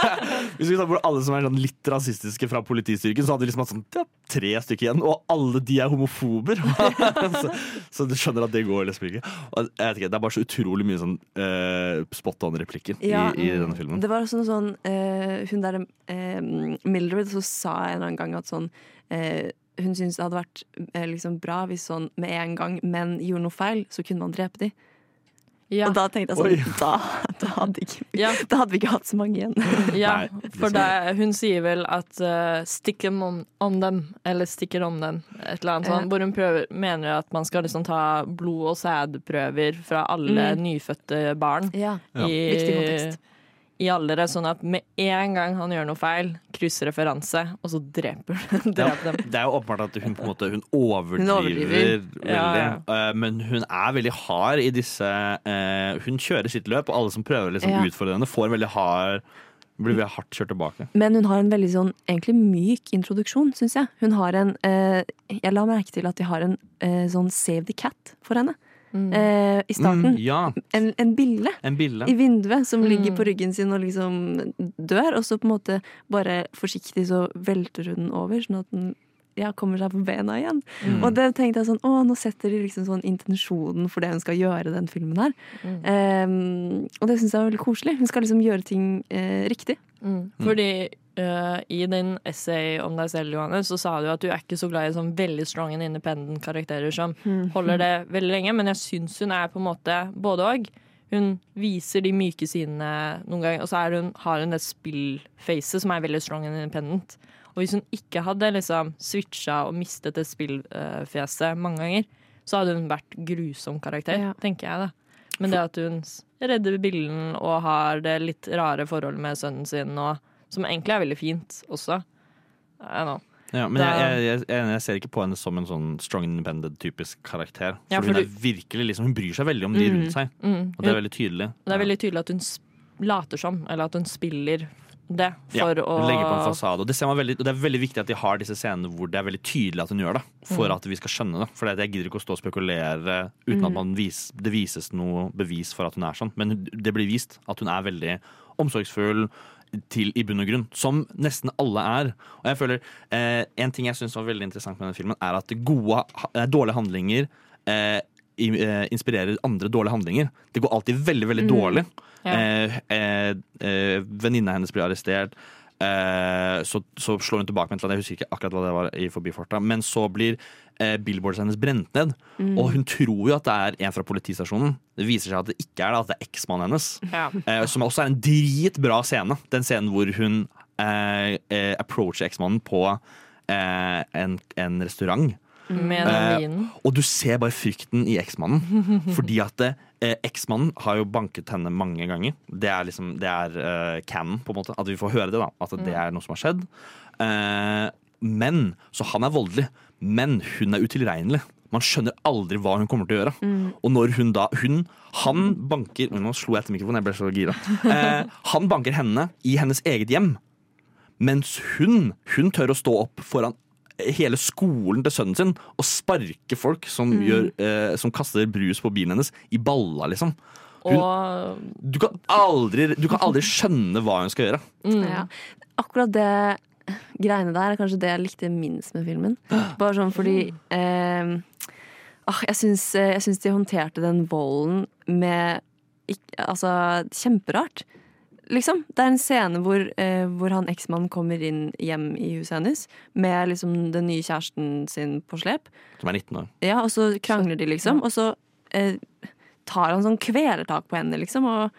Hvis vi skulle tatt bort alle som er sånn litt rasistiske fra politistyrken, så hadde vi liksom hatt sånn tre stykker igjen, og alle de er homofober. så, så du skjønner at det går liksom ikke. Ikke, Det er bare så utrolig mye sånn uh, spot on-replikker Ja, i, i denne filmen. Det var også noe sånn uh, Hun der uh, Mildred så sa en eller annen gang at sånn Hun syntes det hadde vært liksom bra hvis sånn med en gang menn gjorde noe feil, så kunne man drepe dem. Og da tenkte jeg sånn da, da, hadde ikke, da hadde vi ikke hatt så mange igjen. Ja, for det, hun sier vel at uh, 'stick them on, on them', eller 'sticker on them', et eller annet Ja. sånt. Hvor hun prøver, mener at man skal liksom ta blod- og sædprøver fra alle Mm. nyfødte barn Ja. Ja. Viktig kontekst. I aldre, sånn at med en gang han gjør noe feil, krysser referanse, og så dreper, Ja, dreper dem. det er jo åpenbart at hun på en måte Hun overdriver, Hun overdriver. veldig. Ja, eh, Men hun er veldig hard i disse eh, Hun kjører sitt løp, og alle som prøver å liksom Ja. utfordre henne, får veldig hard blir veldig hardt kjørt tilbake. Men hun har en veldig sånn egentlig myk introduksjon, syns jeg. Hun har en eh, Jeg la merke til at de har en eh, sånn Save the Cat for henne. Eh, I starten. Mm, ja. En, en bille En bille. i vinduet som ligger Mm. på ryggen sin og liksom dør, og så på en måte bare forsiktig så velter hun den over, sånn at den ja, kommer seg på bena igjen. Mm. Og det tenkte jeg sånn, å, nå setter de liksom sånn intensjonen for det hun skal gjøre, den filmen her. Mm. Eh, og det syns jeg var veldig koselig. Hun skal liksom gjøre ting eh, riktig. Mm. Fordi eh, i din essay om deg selv, Johannes, så sa du at du er ikke så glad i sånn veldig strong and independent karakterer som Mm. holder det veldig lenge, men jeg syns hun er på en måte både og. Hun viser de myke sidene noen ganger, og så hun, har hun det spillfacet som er veldig strong and independent. Og hvis hun ikke hadde liksom switcha og mistet det spillfjeset mange ganger, så hadde hun vært grusom karakter, Ja. tenker jeg da. Men det at hun redder billen og har det litt rare forholdet med sønnen sin, og, som egentlig er veldig fint også. Ja, men jeg, jeg, jeg, jeg ser ikke på henne som en sånn strong independent typisk karakter. For, Ja, for hun du- virkelig liksom, Hun bryr seg veldig om de Mm. rundt seg. Mm. Og det er veldig tydelig. Det er veldig tydelig at hun later som, eller at hun spiller det for ja, å hun legger på en fasade. Og det, ser man veldig, og det er veldig viktig at de har disse scenene hvor det er veldig tydelig at hun gjør det. For Mm. at vi skal skjønne det. For jeg gidder ikke å stå og spekulere uten at Mm. man vis, det vises noe bevis for at hun er sånn. Men det blir vist at hun er veldig omsorgsfull til i bunn og grunn. Som nesten alle er. Og jeg føler eh, En ting jeg syns var veldig interessant med denne filmen, er at gode, eh, dårlige handlinger eh, eh, inspirerer andre dårlige handlinger. Det går alltid veldig, veldig Mm. dårlig. Ja. Eh, eh, eh, Venninna hennes blir arrestert. Eh, så, så slår hun tilbake med et eller annet, jeg husker ikke akkurat hva det var i forbifarta. Men så blir eh, billboardet hennes brent ned. Mm. Og hun tror jo at det er en fra politistasjonen. Det viser seg at det ikke er det, at det er eksmannen hennes. Ja. Eh, som også er en dritbra scene. Den scenen hvor hun eh, eh, approacher eksmannen på eh, en, en restaurant. Eh, og du ser bare frykten i eksmannen. Fordi at eh, eksmannen har jo banket henne mange ganger. Det er liksom, det er eh, canon, på en måte. At vi får høre det, da. At det Mm. er noe som har skjedd. Eh, men, Så han er voldelig. Men hun er utilregnelig. Man skjønner aldri hva hun kommer til å gjøre. Mm. Og når hun da hun, Han banker Nå slo jeg etter mikrofonen, jeg ble så gira. Eh, han banker henne i hennes eget hjem. Mens hun, hun tør å stå opp foran hele skolen til sønnen sin og sparke folk som, Mm. gjør, eh, som kaster brus på bilen hennes, i balla, liksom. Hun, Og du, kan aldri, du kan aldri skjønne hva hun skal gjøre. mm. Ja. Akkurat det greiene der er kanskje det jeg likte minst med filmen. Bare sånn fordi eh, ah, jeg, syns, jeg syns de håndterte den volden med ikke, Altså, kjemperart. Liksom. Det er en scene hvor, eh, hvor han eksmannen kommer inn hjem i huset hennes med liksom den nye kjæresten sin på slep. Som er 19 år. Ja, og så krangler de, liksom. Og så eh, tar han sånn kvelertak på henne, liksom. Og,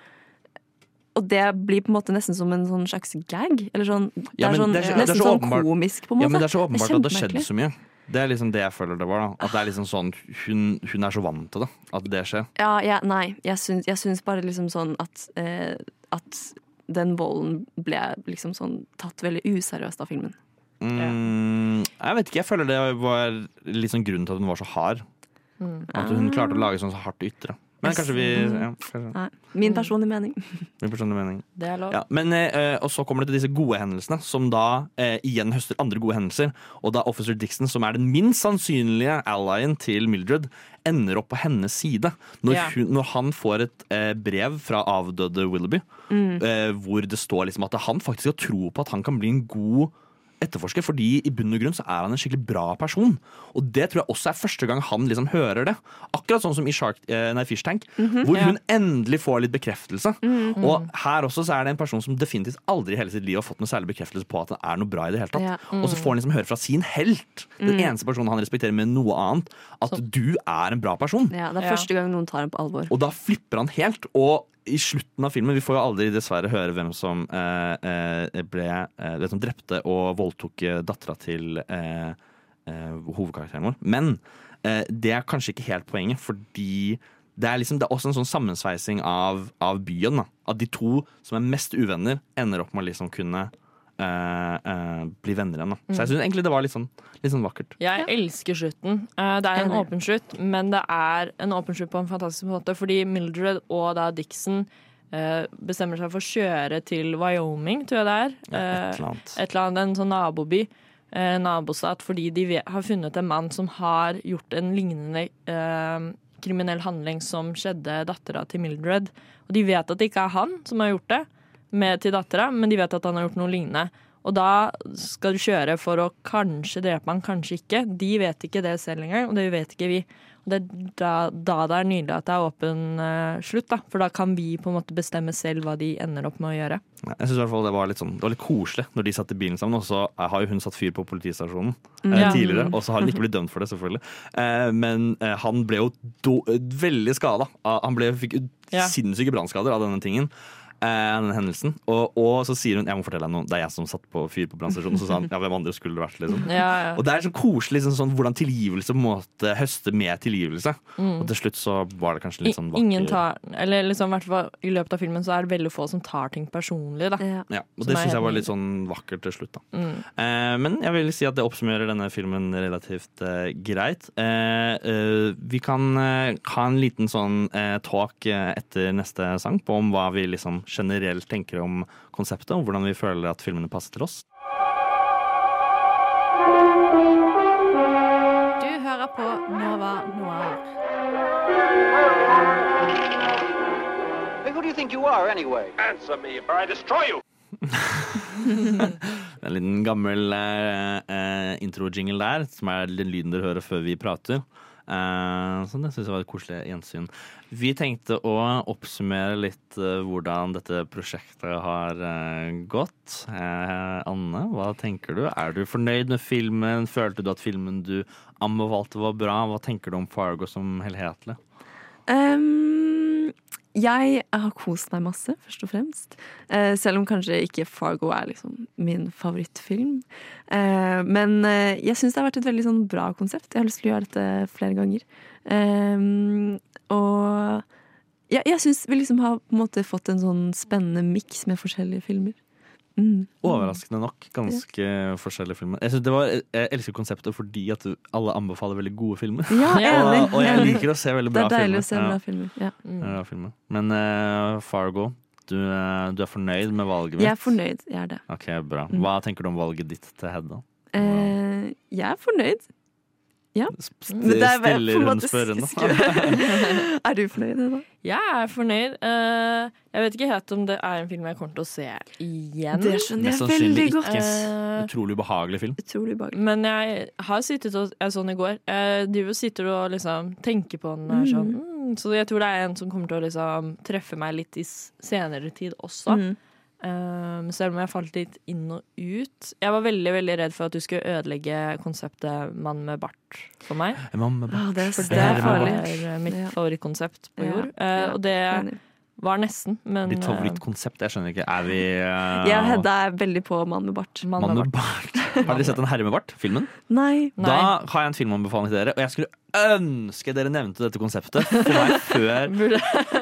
og det blir på en måte nesten som en sånn slags gag. Eller sånn, det er sånn, det er så- det er nesten så sånn åpenbart- komisk, på en måte. Ja, men det er så åpenbart at det har skjedd så mye. Det er liksom det jeg føler det var. da At det er liksom sånn Hun, hun er så vant til det. At det skjer. Ja, ja, nei. Jeg syns, jeg syns bare liksom sånn at, eh, at den volden ble liksom sånn tatt veldig useriøst av filmen. Mm, jeg vet ikke, jeg føler det var litt sånn grunnen til at hun var så hard. Mm. At hun klarte å lage sånn så hardt ytre. Men kanskje vi ja, kanskje. Nei, min personlige mening. Min personlige mening. Det er lov. Ja, men, eh, og så kommer det til disse gode hendelsene, som da eh, igjen høster andre gode hendelser. Og da Officer Dixon, som er den minst sannsynlige allyen til Mildred, ender opp på hennes side. Når, Ja. hun, når han får et eh, brev fra avdøde Willoughby, Mm. eh, hvor det står liksom at han faktisk har tro på at han kan bli en god etterforsker, fordi i bunn og grunn så er han en skikkelig bra person. Og det tror jeg også er første gang han liksom hører det. Akkurat sånn som i Shark, eh, nei, Fish Tank, Mhm. hvor Ja. hun endelig får litt bekreftelse. Mhm. Og her også så er det en person som definitivt aldri i hele sitt liv har fått noe særlig bekreftelse på at han er noe bra i det hele tatt. Ja. Og så får han liksom høre fra sin helt, den Mm. eneste personen han respekterer med noe annet, at du er en bra person. Ja, det er første gang noen tar ham på alvor. Og da flipper han helt. Og i slutten av filmen Vi får jo aldri dessverre høre hvem som eh, eh, ble eh, Hvem som drepte og voldtok dattera til hovedkarakteren vår. Men det er kanskje ikke helt poenget, fordi det er, liksom, det er også en sånn sammensveising av, av byen. Da. At de to som er mest uvenner, ender opp med å liksom kunne eh, eh, bli venner igjen. Da. Så jeg syns egentlig det var litt sånn, litt sånn vakkert. Jeg elsker slutten. Eh, Det er en åpen slutt, men det er en åpen slutt på en fantastisk måte, fordi Mildred og da Dixon eh, bestemmer seg for å kjøre til Wyoming, tror jeg det er. Ja, et Eh, eller annet. et eller annet, en sånn naboby. nabostat, fordi de har funnet en mann som har gjort en lignende eh, kriminell handling som skjedde dattera til Mildred. Og de vet at det ikke er han som har gjort det med til dattera, men de vet at han har gjort noe lignende. Og da skal du kjøre for å kanskje drepe han, kanskje ikke. De vet ikke det selv engang, og det vet ikke vi. Og det er da, da det er nydelig at det er åpen uh, slutt, da. For da kan vi på en måte bestemme selv hva de ender opp med å gjøre. Jeg fall Det var litt sånn, det var litt koselig når de satt i bilen sammen. Og så har jo hun satt fyr på politistasjonen Mm. eh, tidligere, og så har hun ikke blitt dømt for det, selvfølgelig. Eh, men eh, han ble jo do, veldig skada. Han ble, fikk Ja. sinnssyke brannskader av denne tingen. Eh, denne hendelsen. Og, og så sier hun Jeg må fortelle deg noe. Det er jeg som satt på fyr på brannstasjonen. Og så sa han ja, hvem andre skulle det vært? liksom Ja, ja. Og det er så koselig liksom, sånn, hvordan tilgivelse måtte høste med tilgivelse. Mm. Og til slutt så var det kanskje litt sånn vakker Ingen tar, eller liksom, i hvert fall I løpet av filmen så er det veldig få som tar ting personlig. Da. Ja, og det syns jeg var litt sånn vakkert til slutt. da Mm. Eh, men jeg vil si at det oppsummerer denne filmen relativt eh, greit. Eh, eh, vi kan eh, ha en liten sånn eh, talk eh, etter neste sang på om hva vi liksom generelt tenker om konseptet, og hvordan vi føler at filmene passer til oss. Du hører på Nova Noir. Hey, who do you think you are, anyway? Answer me, or I destroy you! En liten gammel eh, introjingle intro-jingle der, som er den lyden dere hører før vi prater. Eh, så det syns jeg var et koselig gjensyn. Vi tenkte å oppsummere litt eh, hvordan dette prosjektet har eh, gått. Anne, hva tenker du? Er du fornøyd med filmen? Følte du at filmen du anbefalte var bra? Hva tenker du om Fargo som helhetlig? Um, jeg har kost meg masse, først og fremst. Eh, selv om kanskje ikke Fargo er liksom min favorittfilm. Eh, men eh, jeg syns det har vært et veldig sånn bra konsept. Jeg har lyst til å gjøre dette flere ganger. Eh, og jeg, jeg syns vi liksom har på en måte fått en sånn spennende miks med forskjellige filmer. Mm. Overraskende nok ganske forskjellige filmer. Jeg, det var, jeg elsker konseptet fordi at du, alle anbefaler veldig gode filmer. Ja, og, og jeg liker å se veldig bra filmer. Det er deilig filmer. å se bra filmer. Ja. Bra filmer. Men uh, Fargo, du, eh, du er fornøyd med valget mitt? Jeg er fornøyd, jeg er det. Ok, bra. Mm. Hva tenker du om valget ditt til Hedda? Uh, jeg er fornøyd. Ja. stiller hun spørrende. er du fornøyd, Hedda? Jeg er fornøyd. Eh, jeg vet ikke helt om det er en film jeg kommer til å se igjen. Det skjønner jeg veldig godt. ikke. Utrolig ubehagelig film. Utrolig ubehagelig. Men jeg har sittet og Jeg så den i går. Jeg driver og sitter og liksom tenker på den. og Sånn, mm, så jeg tror det er en som kommer til å liksom treffe meg litt i senere tid også. Mm. Um, selv om jeg falt litt inn og ut. Jeg var veldig veldig redd for at du skulle ødelegge konseptet mann med bart for meg. Mann med bart. Ah, det er- det det er farlig. var mitt Ja. favorittkonsept på jord. Ja, ja, og det var nesten, men Ditt eh, favorittkonsept? Jeg skjønner ikke. Er vi uh... Jeg og Hedda er veldig på mann med bart. mann Mann med med bart. Har dere sett En herre med bart? Filmen? Nei. Nei. Da har jeg en filmanbefaling til dere, og jeg skulle ønske dere nevnte dette konseptet for meg før.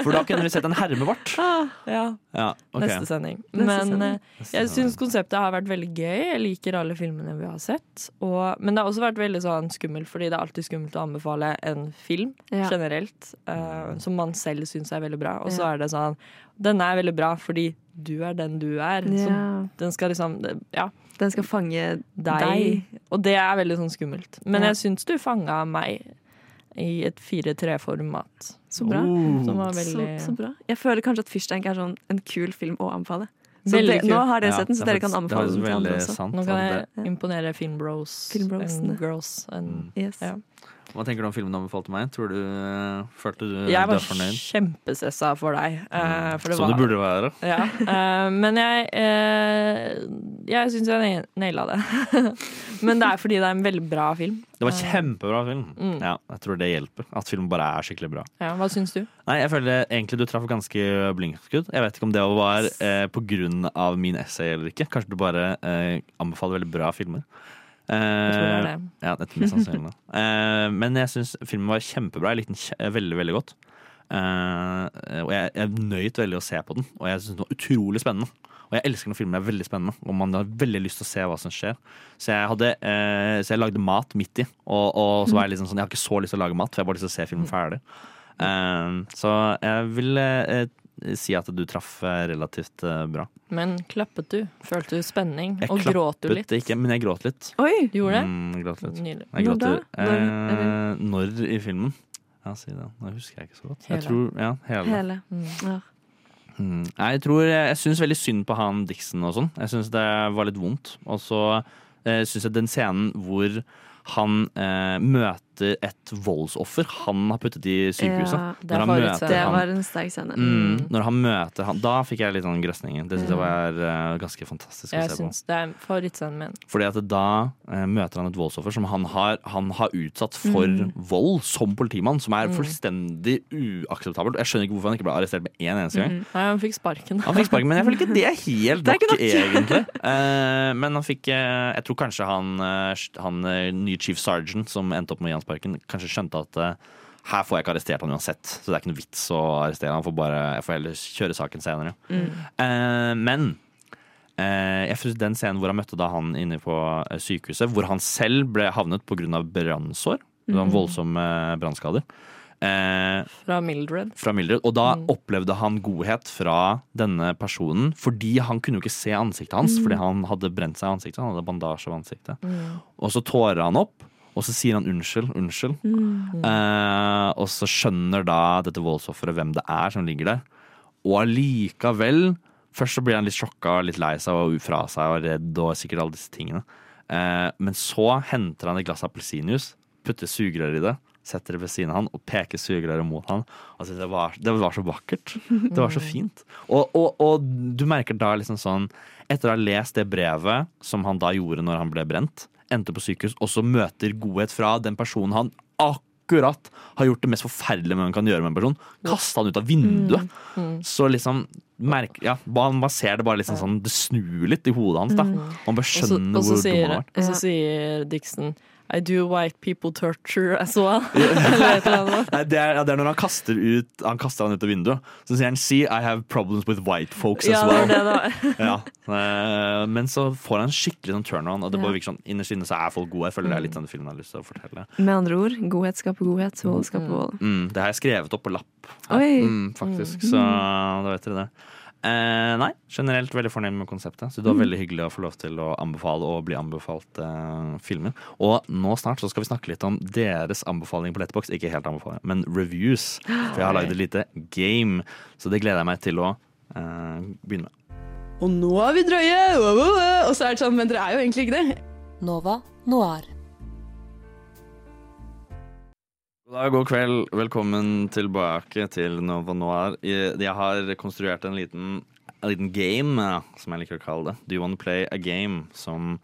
For da kunne dere sett En herre med bart. Ah, ja. Ja, okay. Neste sending. Neste men sending. eh, jeg syns konseptet har vært veldig gøy. Jeg liker alle filmene vi har sett. Og, men det har også vært veldig sånn skummelt, fordi det er alltid skummelt å anbefale en film Ja. generelt uh, som man selv syns er veldig bra. Og så Ja. er det sånn Den er veldig bra fordi du er den du er. Så den skal liksom Ja, Den skal fange deg. deg. Og det er veldig sånn skummelt. Men Ja. jeg syns du fanga meg i et 4-3-format. Så bra. Oh. Som var Så, veldig så bra. Jeg føler kanskje at Fishtank er sånn en kul film å anbefale. Så det, nå har dere sett den, så det er dere kan anbefale den til andre også. sant. Nå kan jeg det- imponere filmbros and girls. And, Yes. ja. Hva tenker du om filmen du anbefalte meg? Tror du, eh, følte du Jeg var kjempestressa for deg. eh, for det Som var, det burde være. Ja, Uh, men jeg uh, Jeg syns jeg naila det. men det er fordi det er en veldig bra film. Det var Eh, kjempebra film. Mm. Ja, jeg tror det hjelper. At filmen bare er skikkelig bra. Ja, hva syns du? Nei, jeg føler egentlig du traff ganske blinkskudd. Jeg vet ikke om det var eh, på grunn av min essay eller ikke. Kanskje du bare eh, anbefaler veldig bra filmer. Eh, Jeg tror det er det. Ja, dette mest sannsynlig. eh, men jeg syns filmen var kjempebra. Jeg likte den kje veldig, veldig godt. Eh, og jeg, jeg nøyt veldig å se på den, og jeg syns den var utrolig spennende. Og jeg elsker når filmer er veldig spennende, og man har veldig lyst til å se hva som skjer. Så jeg, hadde, eh, så jeg lagde mat midt i, og, og så var jeg liksom sånn Jeg har ikke så lyst til å lage mat, for jeg har bare lyst til å se filmen ferdig. Eh, så jeg vil eh, si at du traff eh, relativt eh, bra. Men klappet du? Følte du spenning? Jeg og gråt du litt? klappet ikke, men jeg gråt litt. Oi! Du gjorde det? Mm, jeg gråt litt. Nydelig. Jeg Når da? Når- Eh, når i filmen? Ja, si det. Det husker jeg ikke så godt. Hele. Jeg tror, ja, hele. Hele. Ja. Mm. Jeg tror Jeg, jeg syns veldig synd på han Dixon og sånn. Jeg syns det var litt vondt. Og så eh, syns jeg den scenen hvor han eh, møter et voldsoffer han har puttet i sykehuset. Ja, Når han møter Det var en sterk scene. Mm, når han møter han Da fikk jeg litt sånn grøsninger. Det syns jeg var uh, ganske fantastisk å Jeg se på. det er favorittscenen min. Fordi at da uh, møter han et voldsoffer som han har, han har utsatt for Mm. vold som politimann, som er Mm. fullstendig uakseptabelt. Jeg skjønner ikke hvorfor han ikke ble arrestert med en eneste gang. Mm. Nei, han fikk sparken. Han fikk sparken, men jeg føler ikke det er helt Det er nok, ikke nok. egentlig. Uh, men han fikk Jeg tror kanskje han, han nye chief sergeant som endte opp med å gi han kanskje skjønte at eh, her får jeg ikke arrestert han uansett, så det er ikke noe vits å arrestere han. Får bare, jeg får heller kjøre saken senere. Mm. Eh, men eh, jeg synes den scenen hvor han møtte da han inne på eh, sykehuset, hvor han selv ble havnet pga. brannsår, mm. Voldsomme brannskader. Eh, Fra Mildred. fra Mildred. Og da opplevde han godhet fra denne personen, fordi han kunne jo ikke se ansiktet hans, Mm. fordi han hadde brent seg i ansiktet. Han hadde bandasje over ansiktet. Mm. Og så tårer han opp, og så sier han unnskyld, unnskyld. Mm. Eh, og så skjønner da dette voldsofferet hvem det er som ligger der. Og allikevel Først så blir han litt sjokka, litt lei seg og fra seg og redd og sikkert alle disse tingene. Eh, men så henter han et glass appelsinjuice, putter sugerør i det, setter det ved siden av han og peker sugerøret mot han. Altså, det, var, det var så vakkert. Det var så fint. Og, og, og du merker da liksom sånn Etter å ha lest det brevet som han da gjorde når han ble brent, endte på sykehus, og så møter godhet fra den personen han akkurat har gjort det mest forferdelige man kan gjøre med en person. Kaste han ut av vinduet. Mm. Så liksom merk, ja, man, man ser det bare liksom sånn Det snur litt i hodet hans. da Man bare skjønner og så hvor dum han har vært. Og så sier Dixon I do white people torture as well. Eller eller. Nei, det, er, det er når han kaster, ut, han kaster han ut av vinduet. Så sier han 'See, I have problems with white folks as Ja, well'. det det ja. eh, Men så får han skikkelig sånn turnaround, og det bare virker sånn innerst inne så er folk gode. Jeg føler det er litt sånn filmen jeg har lyst til å fortelle. Med andre ord, godhet skaper godhet, vold skaper vold. Mm, det har jeg skrevet opp på lapp. her. Oi. Mm, faktisk, Mm. så da vet dere det. Eh, nei, generelt veldig fornøyd med konseptet. Så det var Mm. veldig hyggelig å få lov til å anbefale og bli anbefalt eh, filmen. Og nå snart så skal vi snakke litt om deres anbefaling på Letterbox. Ikke helt anbefaling, men reviews. For jeg har lagd et lite game, så det gleder jeg meg til å eh, begynne med. Og nå er vi drøye! Og så er det sånn, men dere er jo egentlig ikke det. Nova Noir. God kveld. Velkommen tilbake til Nova Noir. Jeg har konstruert en liten, en liten game, som jeg liker å kalle det. Do you want to play a game? Som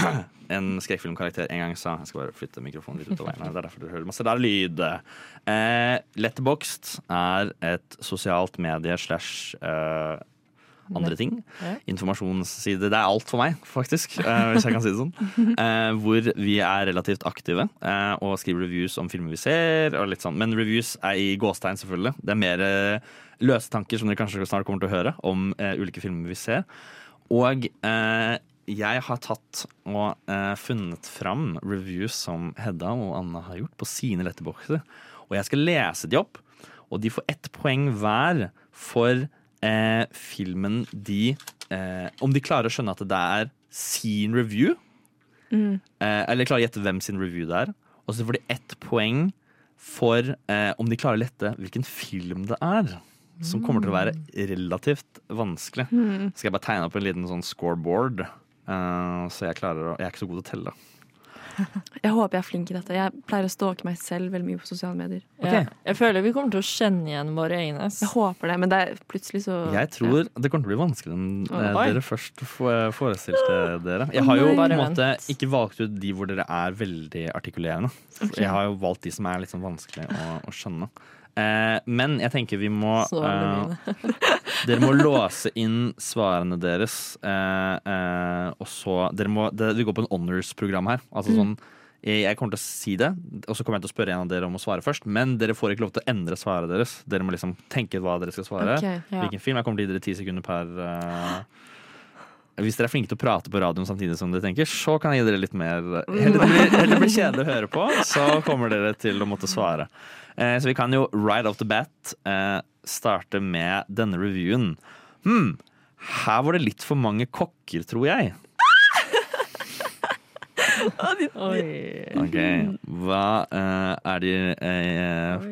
en skrekkfilmkarakter en gang sa. Jeg skal bare flytte mikrofonen litt ut av veien. Det er derfor du hører masse rar lyd. Eh, Letterboxed er et sosialt medie slash eh, andre ting. Informasjonsside. Det er alt for meg, faktisk, eh, hvis jeg kan si det sånn. Eh, hvor vi er relativt aktive eh, og skriver reviews om filmer vi ser. Og litt sånn. Men reviews er i gåstegn, selvfølgelig. Det er mer løse tanker som dere kanskje snart kommer til å høre om ulike filmer vi ser. Og jeg har tatt og funnet fram reviews som Hedda og Anna har gjort på sine letterbokser. Og jeg skal lese de opp, og de får ett poeng hver for eh, filmen de eh, Om de klarer å skjønne at det er sin review, Mm. eh, eller klarer å gjette hvem sin review det er. Og så får de ett poeng for eh, om de klarer å lette hvilken film det er. som kommer til å være relativt vanskelig. Mm. Skal jeg bare tegne opp en liten sånn scoreboard, eh, så jeg klarer å Jeg er ikke så god til å telle. Jeg håper jeg er flink i dette. Jeg pleier å stalke meg selv veldig mye på sosiale medier. Ja. Jeg føler vi kommer til å kjenne igjen våre egne. Jeg håper det, men det er plutselig så Jeg tror det kommer til å bli vanskeligere enn eh, Oi. dere først forestilte dere. Jeg har jo på en måte ikke valgt ut de hvor dere er veldig artikulerende. Okay. Jeg har jo valgt de som er litt sånn vanskelig å, å skjønne. Eh, men jeg tenker vi må eh, Dere må låse inn svarene deres, eh, eh, og så dere må, det, Vi går på en honors-program her. Altså Mm. sånn jeg kommer til å si det, og så kommer jeg til å spørre en av dere om å svare først. Men dere får ikke lov til å endre svaret deres. Dere må liksom tenke hva dere skal svare. Okay, ja. Hvilken film. Jeg kommer til å gi dere ti sekunder per eh, Hvis dere er flinke til å prate på radioen samtidig som dere tenker, så kan jeg gi dere litt mer Eller det blir, heller det blir kjedelig å høre på, så kommer dere til å måtte svare. Eh, så vi kan jo right off the bat eh, starte med denne reviewen. Hm, her var det litt for mange kokker, tror jeg. Oi. Ok, Hva eh, er de eh,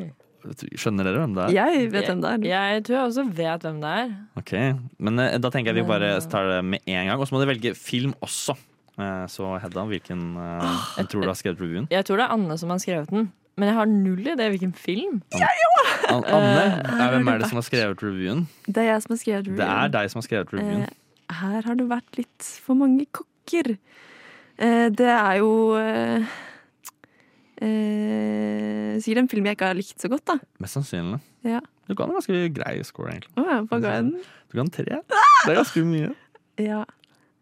Skjønner dere hvem det er? Jeg vet hvem det er. Jeg tror jeg også vet hvem det er. Ok, Men eh, da tenker jeg vi bare tar det med en gang. Og så må dere velge film også. Eh, så Hedda, hvilken uh, jeg tror du har skrevet revyen? Jeg tror det er Anne som har skrevet den. Men jeg har null i det hvilken film. An Anne, Eh, er, hvem er det som har skrevet revyen? Det er jeg som har skrevet reviewen. Det er deg som har skrevet revyen. Eh, her har det vært litt for mange kokker. Eh, det er jo eh, eh, sikkert en film jeg ikke har likt så godt, da. Mest sannsynlig. Ja. Du kan en ganske grei score, egentlig. Å ja, hva ga jeg den? Du kan tre. Det er ganske mye. Ja.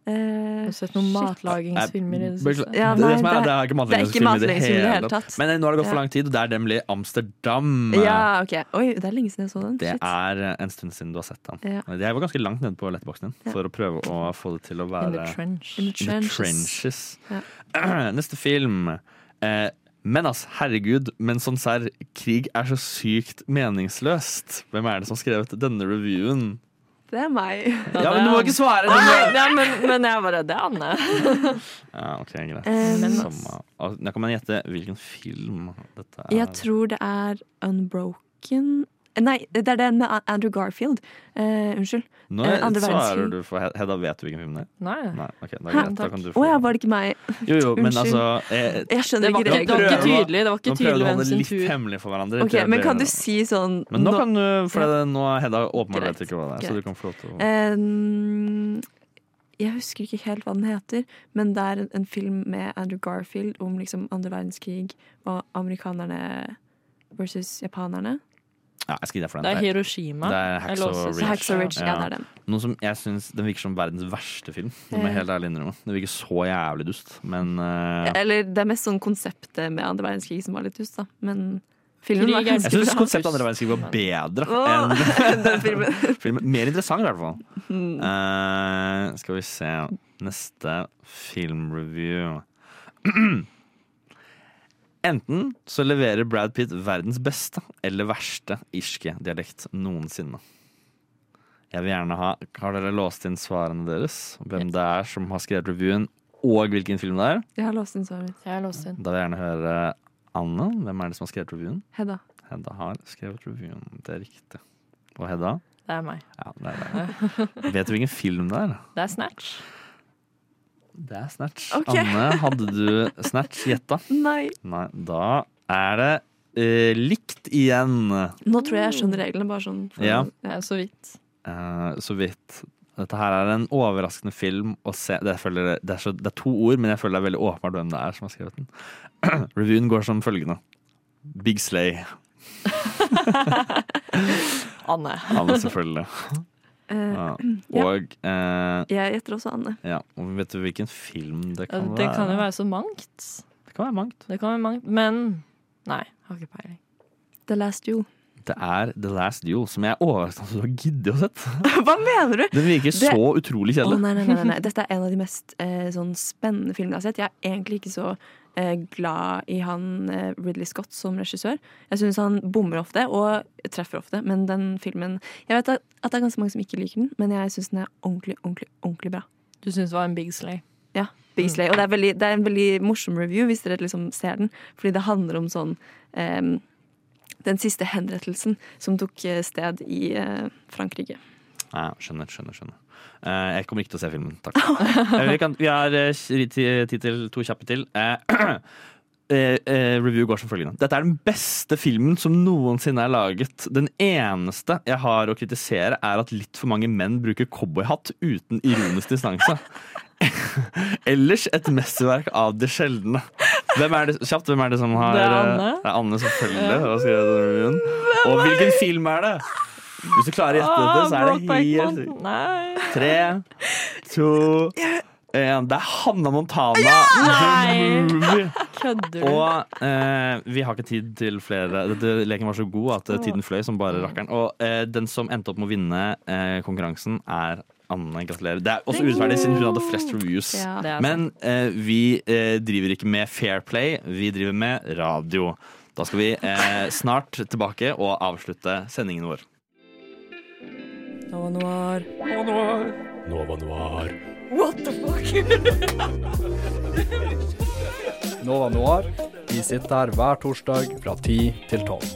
Eh, Har du sett noen matlagingsfilmer i det siste? Ja, det, nei, det- det er det er ikke matlagingsfilm i det hele tatt. Men nå har det gått for lang tid, og det er nemlig Amsterdam. ja, ok. Oi, det er lenge siden jeg så den. Det Shit. er eh, en stund siden du har sett den. Ja. Jeg var ganske langt nede på letteboksen din for å prøve å få det til å være In the trench. In the In the trenches. Ja. Neste film. Eh, men ass, herregud, men sånn serr, krig er så sykt meningsløst. Hvem er det som har skrevet denne reviewen? Det er meg. Ja, men du må ikke svare! Må... Ja, men, men jeg bare Det er Anne. Ja, ok, greit. Um, kan man gjette hvilken film dette er. Jeg tror det er Unbroken Nei, det er den med Andrew Garfield. Eh, unnskyld. Nå Eh, andre svarer du for Hedda. Vet du hvilken film det er? Nei. Nei, okay, da, greit, da kan du Å få ja, var det ikke meg? Jo, jo, men altså eh, Jeg skjønner Det var ikke ikke- det var ikke tydelig, det var ikke nå prøver du å holde litt tur. hemmelig for hverandre. Okay, Men kan du si sånn Men nå nå- kan du, for det, nå er Hedda åpenbart Greit, vet ikke hva det er, så du kan få lov til å um, jeg husker ikke helt hva den heter, men det er en, en film med Andrew Garfield om liksom andre verdenskrig og amerikanerne versus japanerne. Ja, jeg skal gi deg for den. Det er Hiroshima. Det er Hacks og Ridge. og Ridge, ja, det er den. Noe som jeg synes, Den virker som verdens verste film. Det må jeg helt ærlig innrømme. Det virker så jævlig dust, men eh, Eller det er mest sånn konseptet med andre verdenskrig som var litt dust, da. Men filmen var ganske bra. Jeg syns konseptet andre verdenskrig var bedre oh, enn den filmen. filmen. Mer interessant, i hvert fall. Mm. Eh, skal vi se Neste filmreview. Enten så leverer Brad Pitt verdens beste eller verste irske dialekt noensinne. Jeg vil gjerne ha Har dere låst inn svarene deres? Hvem det er som har skrevet revyen, og hvilken film det er? Jeg har låst inn svaret mitt. Jeg har låst inn. Da vil jeg gjerne høre Anne. Hvem er det som har skrevet revyen? Hedda. Hedda har skrevet revyen. Det er riktig. Og Hedda? Det er meg. Ja, det er det. Vet du hvilken film det er? Det er Snatch. Det er Snatch. Okay. Anne, hadde du Snatch gjetta? Nei. Nei, da er det uh, likt igjen. Nå tror jeg jeg skjønner reglene, bare sånn. Ja. er så vidt. Uh, så vidt. Dette her er en overraskende film å se. Det, føler, det, er så, det er to ord, men jeg føler det er veldig åpenbart hvem det er som har skrevet den. Reviewen går som følgende. Big Slay. Anne. Anne, selvfølgelig. Eh, Ja. Og uh, Jeg gjetter også Anne. ja, og vet du hvilken film det kan Det være? kan jo være så mangt. Det kan være mangt. Det kan være mangt, men Nei, har ikke peiling. The Last Duel. Det er The Last Duel, som jeg er overrasket over at du har giddet å sett. Hva mener du? Den virker Det- så utrolig kjedelig. nei, nei, nei, nei, nei. Dette er en av de mest eh, sånn spennende filmene jeg har sett. Jeg er egentlig ikke så glad i han eh, Ridley Scott som regissør. Jeg syns han bommer ofte, og treffer ofte, men den filmen Jeg vet at, at det er ganske mange som ikke liker den, men jeg syns den er ordentlig, ordentlig, ordentlig bra. Du syns det var en big slay? Ja, Big Slay. Og det er, veldig, det er en veldig morsom review hvis dere liksom ser den, fordi det handler om sånn um, den siste henrettelsen som tok eh, sted i eh, Frankrike. Ja, skjønner, skjønner, skjønner. Eh, jeg kommer ikke til å se filmen, takk. Eh, vi, kan, vi har eh, tid til to kjappe til. Review går som følgende. Dette er den beste filmen som noensinne er laget. Den eneste jeg har å kritisere, er at litt for mange menn bruker cowboyhatt uten ironisk distanse. Ellers et mesterverk av det sjeldne. Hvem er det, kjapt, hvem er det som har Det er Anne. Det er Anne, selvfølgelig. Og hvilken film er det? Hvis du klarer å gjette dette, så er det helt. Nei. Tre, to, én. Det er Hanna Montana. Nei. Kødder du? Og eh, vi har ikke tid til flere. Dette leken var så god at eh, tiden fløy som bare rakkeren. Og eh, den som endte opp med å vinne eh, konkurransen, er Anne. Gratulerer. Det er også urettferdig, siden hun hadde flest reviews. Ja. Men eh, vi eh, driver ikke med fair play, vi driver med radio. Da skal vi eh, snart tilbake og avslutte sendingen vår. Nova Noir. Nova Noir. What the fuck? Nova Noir. Vi sitter her hver torsdag fra 10 til 12.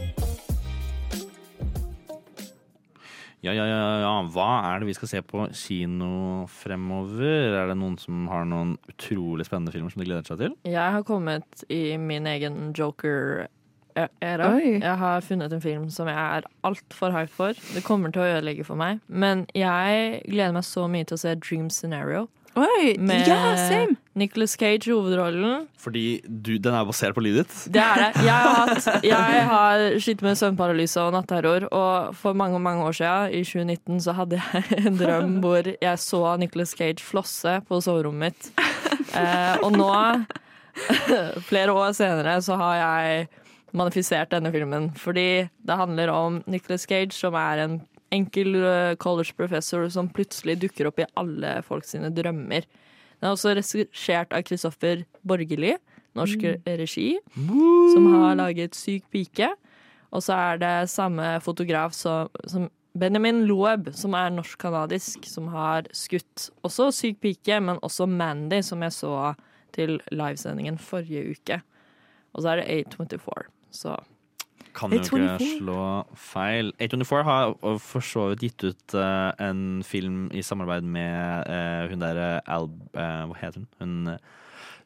Ja, ja, ja, ja. Hva er det vi skal se på kino fremover? Er det noen som har noen utrolig spennende filmer som de gleder seg til? Jeg har kommet i min egen Joker-æra. Oi. Jeg har funnet en film som jeg er altfor hype for. Det kommer til å ødelegge for meg. Men jeg gleder meg så mye til å se Dream Scenario. Oi! Med Ja, same! Nicholas Cage i hovedrollen. Fordi du, den er basert på livet ditt? Det er det. Jeg har, hatt, jeg har slitt med søvnparalyse og natterror, og for mange mange år siden, i 2019, så hadde jeg en drøm hvor jeg så Nicholas Cage flosse på soverommet mitt. Eh, og nå, flere år senere, så har jeg manifisert denne filmen. Fordi det handler om Nicholas Cage, som er en enkel eh, college professor som plutselig dukker opp i alle folk sine drømmer. Den er også regissert av Kristoffer Borgerli, norsk regi, som har laget Syk pike. Og så er det samme fotograf som, som Benjamin Loeb, som er norsk-kanadisk, som har skutt også Syk pike, men også Mandy, som jeg så til livesendingen forrige uke. Og så er det A24. Så Kan jo ikke slå feil. A24 har for så vidt gitt ut uh, en film i samarbeid med uh, hun derre Al... Uh, hva heter hun? Hun, eh,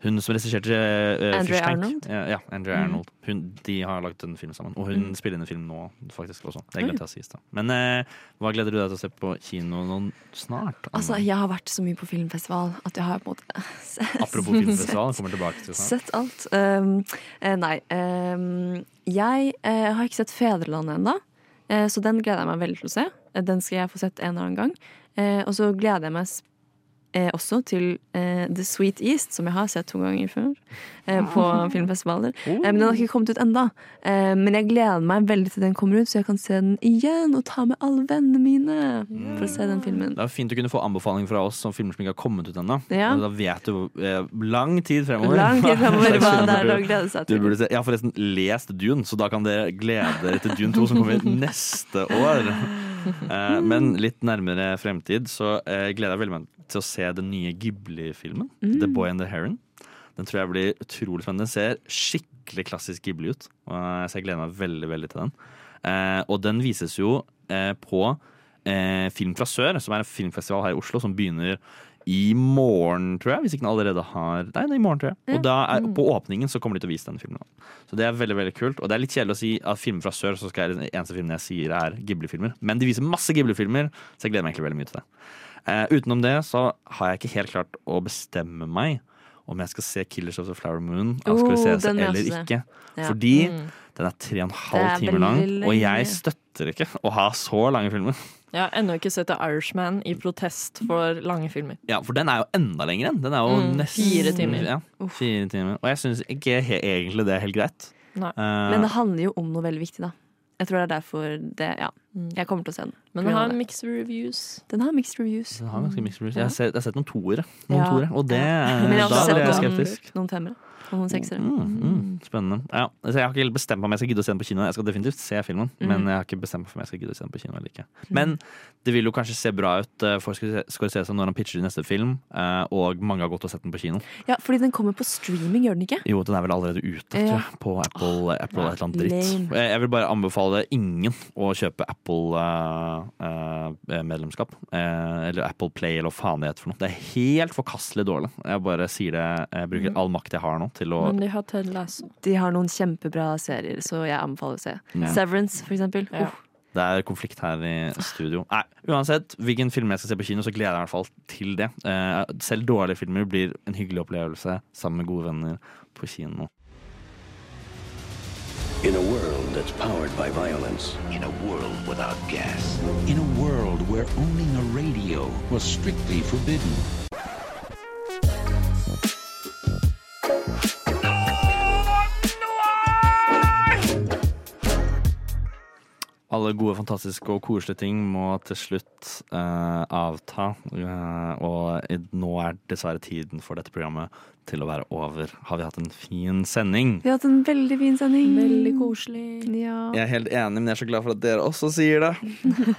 hun som regisserte uh, Andrea Arnold? Ja, ja, Andrea mm. Arnold. Hun, de har lagd en film sammen. Og hun mm. spiller inn en film nå, faktisk også. Det gleder glemte jeg å si i stad. Men uh, hva gleder du deg til å se på kino nå snart? Altså, jeg har vært så mye på filmfestival at jeg har på en måte Apropos filmfestival, kommer tilbake til snart. Sett alt. Um, nei. Um, jeg uh, har ikke sett 'Fedrelandet' ennå, så den gleder jeg meg veldig til å se. Den skal jeg få sett en eller annen gang. Og så gleder jeg meg eh, også til eh, The Sweet East, som jeg har sett to ganger før eh, på filmfestivaler. Eh, men den har ikke kommet ut enda Eh, men jeg gleder meg veldig til den kommer ut, så jeg kan se den igjen og ta med alle vennene mine for å se den filmen. Det er fint å kunne få anbefaling fra oss om filmer som ikke har kommet ut ennå. Ja. Da vet du eh, lang tid fremover. Lang tid fremover hva det er å glede seg du til. Jeg har forresten lest Dune, så da kan dere glede dere til Dune 2 som kommer neste år. Eh, men litt nærmere fremtid så eh, gleder jeg veldig meg til å se den nye Ghibli-filmen. Mm. The Boy and the Heron. Den tror jeg blir utrolig spennende. Den ser skikkelig klassisk Ghibli ut, eh, så jeg gleder meg veldig veldig til den. Og den vises jo på Film fra sør, som er en filmfestival her i Oslo, som begynner i morgen, tror jeg. Hvis ikke den allerede har Nei, er i morgen, tror jeg. Og da er, på åpningen så kommer de til å vise den filmen. Så det er veldig veldig kult. Og det er litt kjedelig å si at filmer fra sør, så skal jeg, den eneste filmen jeg sier, er Ghibli-filmer. Men de viser masse Ghibli-filmer, så jeg gleder meg egentlig veldig mye til det. Eh, utenom det så har jeg ikke helt klart å bestemme meg om jeg skal se 'Killers of the Flower Moon' av Oh, Scorsese den vil eller ikke. Ja. Fordi Mm. den er tre og en halv time lang, og jeg støtter ikke å ha så lange filmer. jeg har ennå ikke sett The Irishman i protest for lange filmer. Ja, For den er jo enda lenger enn. Den er jo Mm, nesten fire timer. Ja, fire timer. Og jeg syns ikke egentlig det er helt greit. Eh, Men det handler jo om noe veldig viktig, da. Jeg tror det er derfor det Ja. Jeg kommer til å se den. Men den har mixed reviews. Den har mixed reviews. Den har ganske mixed reviews. Jeg, har sett, jeg har sett noen toere, noen Ja. toere og det, Men da ble jeg skeptisk. noen femmere noen seksere. Mm, mm, spennende. Ja, jeg har ikke helt bestemt meg om jeg skal gidde å se den på kino. Jeg skal definitivt se filmen, Mm. men jeg har ikke bestemt meg for om jeg skal gidde å se den på kino eller ikke. Men det vil jo kanskje se bra ut eh, for Scorsese når han pitcher i neste film, eh, og mange har gått og sett den på kino. Ja, fordi den kommer på streaming, gjør den ikke? Jo, den er vel allerede ute, tror jeg, på Apple, Apple et eller annet dritt. Jeg vil bare anbefale ingen å kjøpe Apple-medlemskap. eller Apple Play, eller hva faen det heter for noe. Det er helt forkastelig dårlig. Jeg bare sier det, jeg bruker Mm. all makt jeg har nå til å Men de har Ted Lasso. De har noen kjempebra serier, så jeg anbefaler å se. Ja. Severance, for eksempel. Ja. Uh. Det er konflikt her i studio. Nei, Uansett hvilken film jeg skal se på kino, så gleder jeg meg i hvert fall til det. Eh, selv dårlige filmer blir en hyggelig opplevelse sammen med gode venner på kino. In a world that's powered by violence. In a world without gas. In a world where owning a radio was strictly forbidden. you Alle gode, fantastiske og koselige ting må til slutt eh, avta. eh, og nå er dessverre tiden for dette programmet til å være over. Har vi hatt en fin sending? Vi har hatt en veldig fin sending. Veldig koselig. Ja. Jeg er helt enig, men jeg er så glad for at dere også sier det.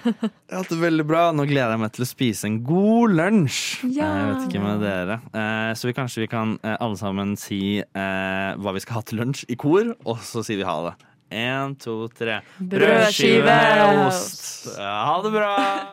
Jeg har hatt det veldig bra. Nå gleder jeg meg til å spise en god lunsj. Ja. Jeg vet ikke med dere. Eh, Så vi, kanskje vi kan eh, alle sammen si eh, hva vi skal ha til lunsj i kor, og så sier vi ha det. Én, to, tre. Brødskive! Ost. Ha det bra!